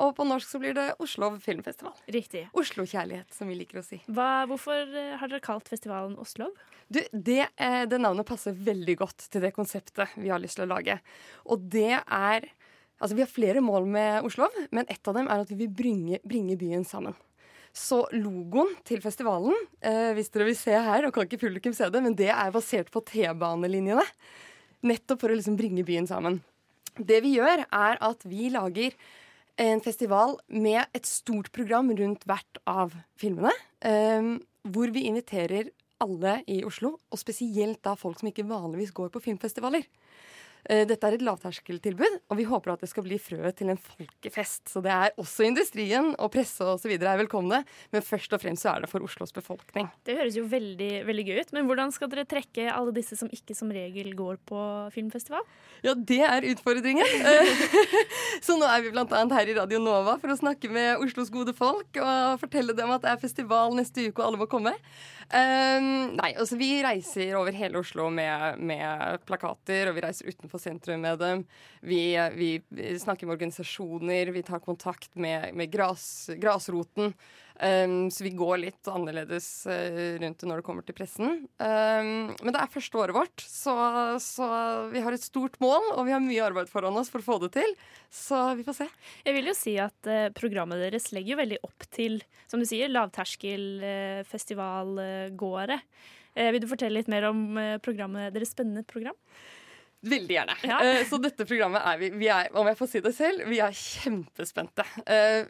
Og på norsk så blir det Oslo Filmfestival. Riktig. Oslo-kjærlighet, som vi liker å si. Hva, hvorfor eh, har dere kalt festivalen Oslov? Du, det, eh, det navnet passer veldig godt til det konseptet vi har lyst til å lage. Og det er Altså, vi har flere mål med Oslov, men ett av dem er at vi vil bringe, bringe byen sammen. Så logoen til festivalen, eh, hvis dere vil se her, og kan ikke publikum se det, men det er basert på T-banelinjene. Nettopp for å liksom bringe byen sammen. Det vi gjør, er at vi lager en festival med et stort program rundt hvert av filmene. Um, hvor vi inviterer alle i Oslo, og spesielt da folk som ikke vanligvis går på filmfestivaler. Eh, Dette er et lavterskeltilbud, og vi håper at det skal bli frøet til en folkefest. Så det er også industrien og presse og så videre er velkomne, men først og fremst så er det for Oslos befolkning. Det høres jo veldig, veldig gøy ut. Men hvordan skal dere trekke alle disse som ikke som regel går på filmfestival? Ja, det er utfordringen. Eh, så nå er vi annet her i Radio Nova for å snakke med Oslos gode folk og fortelle dem at det er festival neste uke og alle må komme. Um, nei, altså vi reiser over hele Oslo med, med plakater, og vi reiser utenfor sentrum med dem. Vi, vi, snakker med organisasjoner, vi tar kontakt med, med gras, grasroten. Um, så vi går litt annerledes uh, rundt det når det kommer til pressen. Um, men det er første året vårt, så, så vi har et stort mål, og vi har mye arbeid foran oss for å få det til. Så vi får se. Jeg vil jo si at uh, programmet deres legger jo veldig opp til, som du sier, lavterskelfestivalgåere. Eh, vil du fortelle litt mer om eh, programmet deres spennende program? Veldig gjerne. Eh, så dette programmet er vi, vi er, om jeg får si det selv, vi er kjempespente. Uh,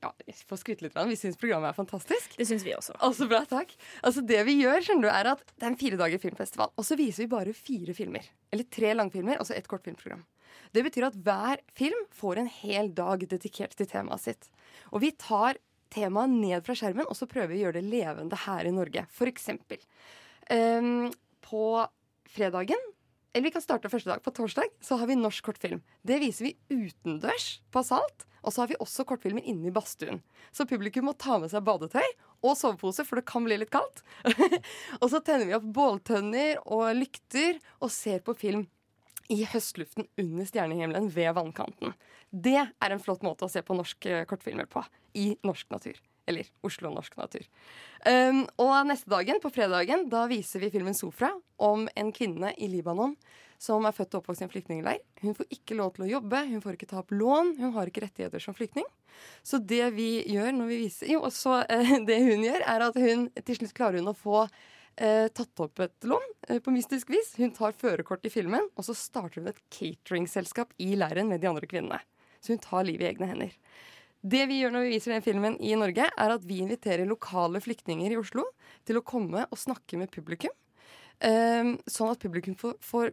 ja, for får skryte litt, vi syns programmet er fantastisk. Det syns vi også. Altså, bra, takk. Altså, det vi gjør, skjønner du, er at det er en fire dager filmfestival, og så viser vi bare fire filmer. Eller tre langfilmer, og så ett kortfilmprogram. Det betyr at hver film får en hel dag dedikert til temaet sitt. Og vi tar temaet ned fra skjermen, og så prøver vi å gjøre det levende her i Norge. For eksempel Um, på fredagen eller vi kan starte første dag. På torsdag så har vi norsk kortfilm. Det viser vi utendørs på Salt. Og så har vi også kortfilmer inne i badstuen. Så publikum må ta med seg badetøy og sovepose, for det kan bli litt kaldt. og så tenner vi opp båltønner og lykter og ser på film i høstluften under stjernehimmelen ved vannkanten. Det er en flott måte å se på norske kortfilmer på. I norsk natur. Eller Oslo norsk natur. Um, og neste dagen, på fredagen, da viser vi filmen 'Sofra' om en kvinne i Libanon som er født og oppvokst i en flyktningleir. Hun får ikke lov til å jobbe, hun får ikke ta opp lån, hun har ikke rettigheter som flyktning. Så det vi gjør når vi viser Jo, også uh, det hun gjør, er at hun til slutt klarer hun å få eh, tatt opp et lån eh, på mystisk vis. Hun tar førerkort i filmen, og så starter hun et cateringselskap i leiren med de andre kvinnene. Så hun tar livet i egne hender. Det vi gjør når vi viser den filmen i Norge, er at vi inviterer lokale flyktninger i Oslo til å komme og snakke med publikum. Um, sånn at publikum får, får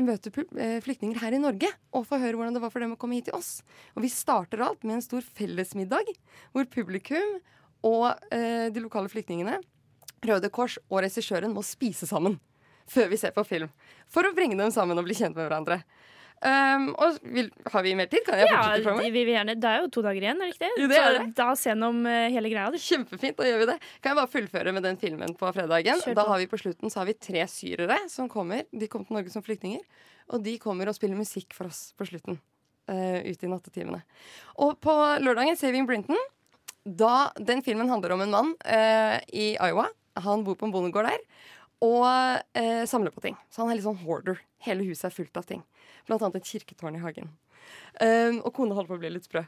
møte eh, flyktninger her i Norge og får høre hvordan det var for dem å komme hit til oss. Og vi starter alt med en stor fellesmiddag hvor publikum og uh, de lokale flyktningene, Røde Kors og regissøren må spise sammen før vi ser på film. For å bringe dem sammen og bli kjent med hverandre. Um, og vil, Har vi mer tid? Kan jeg Ja, fortsette fra vi vil gjerne, det er jo to dager igjen, er det ikke det? Jo, det er Så. Da oss gjennom eh, hele greia. du. Kjempefint, da gjør vi det. Kan jeg bare fullføre med den filmen på fredagen? Kjør. Da har vi på slutten så har vi tre syrere som kommer. De kom til Norge som flyktninger. Og de kommer og spiller musikk for oss på slutten. Uh, ute i nattetimene. Og på lørdagen, 'Saving Brinton', da, den filmen handler om en mann uh, i Iowa. Han bor på en bondegård der. Og eh, samler på ting. Så han er litt sånn hoarder. Hele huset er fullt av ting. Blant annet et kirketårn i hagen. Um, og kona holder på å bli litt sprø.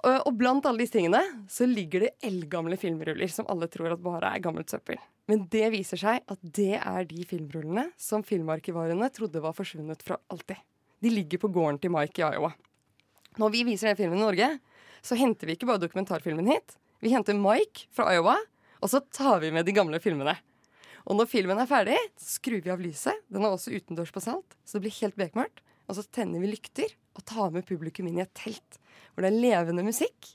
Og, og blant alle disse tingene så ligger det eldgamle filmruller som alle tror at bare er gammelt søppel. Men det viser seg at det er de filmrullene som filmarkivarene trodde var forsvunnet fra alltid. De ligger på gården til Mike i Iowa. Når vi viser den filmen i Norge, så henter vi ikke bare dokumentarfilmen hit. Vi henter Mike fra Iowa, og så tar vi med de gamle filmene. Og når filmen er ferdig, skrur vi av lyset. Den er også utendørs på Salt, så det blir helt bekmørkt. Og så tenner vi lykter og tar med publikum inn i et telt hvor det er levende musikk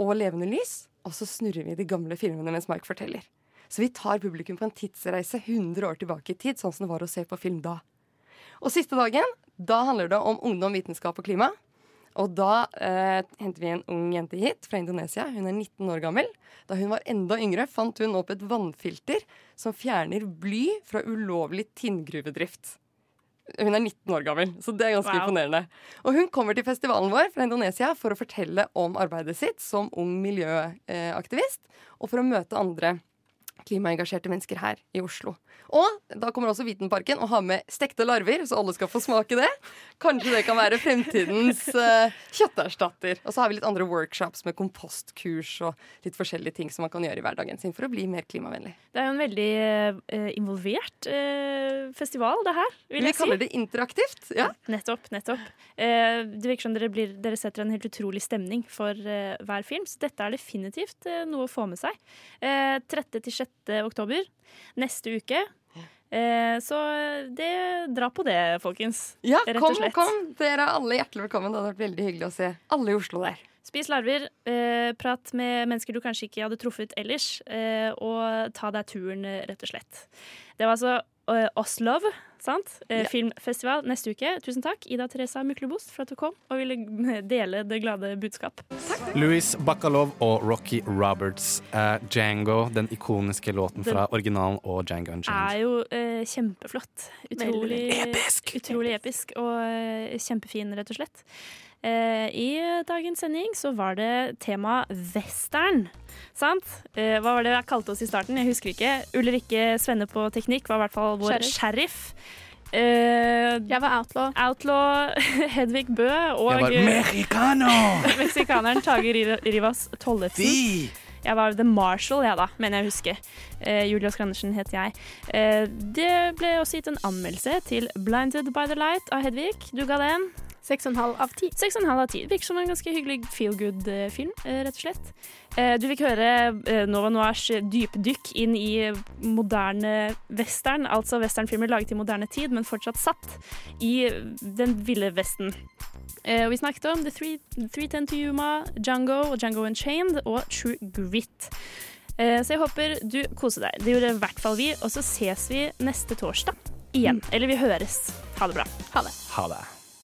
og levende lys. Og så snurrer vi de gamle filmene mens Mark forteller. Så vi tar publikum på en tidsreise 100 år tilbake i tid, sånn som det var å se på film da. Og siste dagen, da handler det om ungdom, vitenskap og klima. Og da eh, henter vi en ung jente hit fra Indonesia. Hun er 19 år gammel. Da hun var enda yngre, fant hun opp et vannfilter som fjerner bly fra ulovlig tinngruvedrift. Hun er 19 år gammel, så det er ganske Wow. imponerende. Og hun kommer til festivalen vår fra Indonesia for å fortelle om arbeidet sitt som ung miljøaktivist, og for å møte andre klimaengasjerte mennesker her i Oslo. Og da kommer også Vitenparken og har med stekte larver, så alle skal få smake det. Kanskje det kan være fremtidens uh, kjøtterstatter. Og så har vi litt andre workshops med kompostkurs og litt forskjellige ting som man kan gjøre i hverdagen sin for å bli mer klimavennlig. Det er jo en veldig uh, involvert uh, festival, det her. vil Vi jeg si. kaller det interaktivt. Ja. Nettopp. nettopp. Det virker som dere, blir, dere setter en helt utrolig stemning for hver film, så dette er definitivt noe å få med seg. Uh, 30 til 6. oktober neste uke. Eh, så det, dra på det, folkens. Ja, Rett kom, og slett. kom. Dere er alle hjertelig velkommen. Det hadde vært veldig hyggelig å se alle i Oslo der. Spis larver, eh, prat med mennesker du kanskje ikke hadde truffet ellers, eh, og ta deg turen, rett og slett. Det var altså Oslov, sant? Eh, Ja. Filmfestival neste uke. Tusen takk, Ida Teresa Myklebost, for at du kom og ville dele det glade budskap. Louis Bacalov og Rocky Roberts. Uh, Django, den ikoniske låten fra originalen og Django Unchained. er jo uh, kjempeflott. Utrolig episk. Utrolig episk og uh, kjempefin, rett og slett. Eh, I dagens sending så var det tema western. Sant? Eh, hva var det jeg kalte oss i starten? Jeg husker ikke. Ulrikke Svenne på teknikk var i hvert fall vår sheriff. jeg var outlaw. Outlaw Hedvig Bø og Jeg var mexicano! meksikaneren Tage Rivas Tollefsen. Si! Jeg var The Marshal, jeg da, mener jeg å huske. Eh, Julius Grandersen het jeg. Eh, det ble også gitt en anmeldelse til Blinded by the Light av Hedvig. Du ga den? 6,5 av 10. 6,5 av 10. Virker som en ganske hyggelig feel good-film, rett og slett. Eh, Du fikk høre eh, Nova Noirs dypdykk inn i moderne western, altså westernfilmer laget i moderne tid, men fortsatt satt i den ville vesten. Eh, og Vi snakket om The 3, 310 to Yuma, Django og Django Unchained og True Grit. Eh, Så jeg håper du koser deg. Det gjorde i hvert fall vi. Og så ses vi neste torsdag igjen. Eller vi høres. Ha det bra. Ha det. Ha det.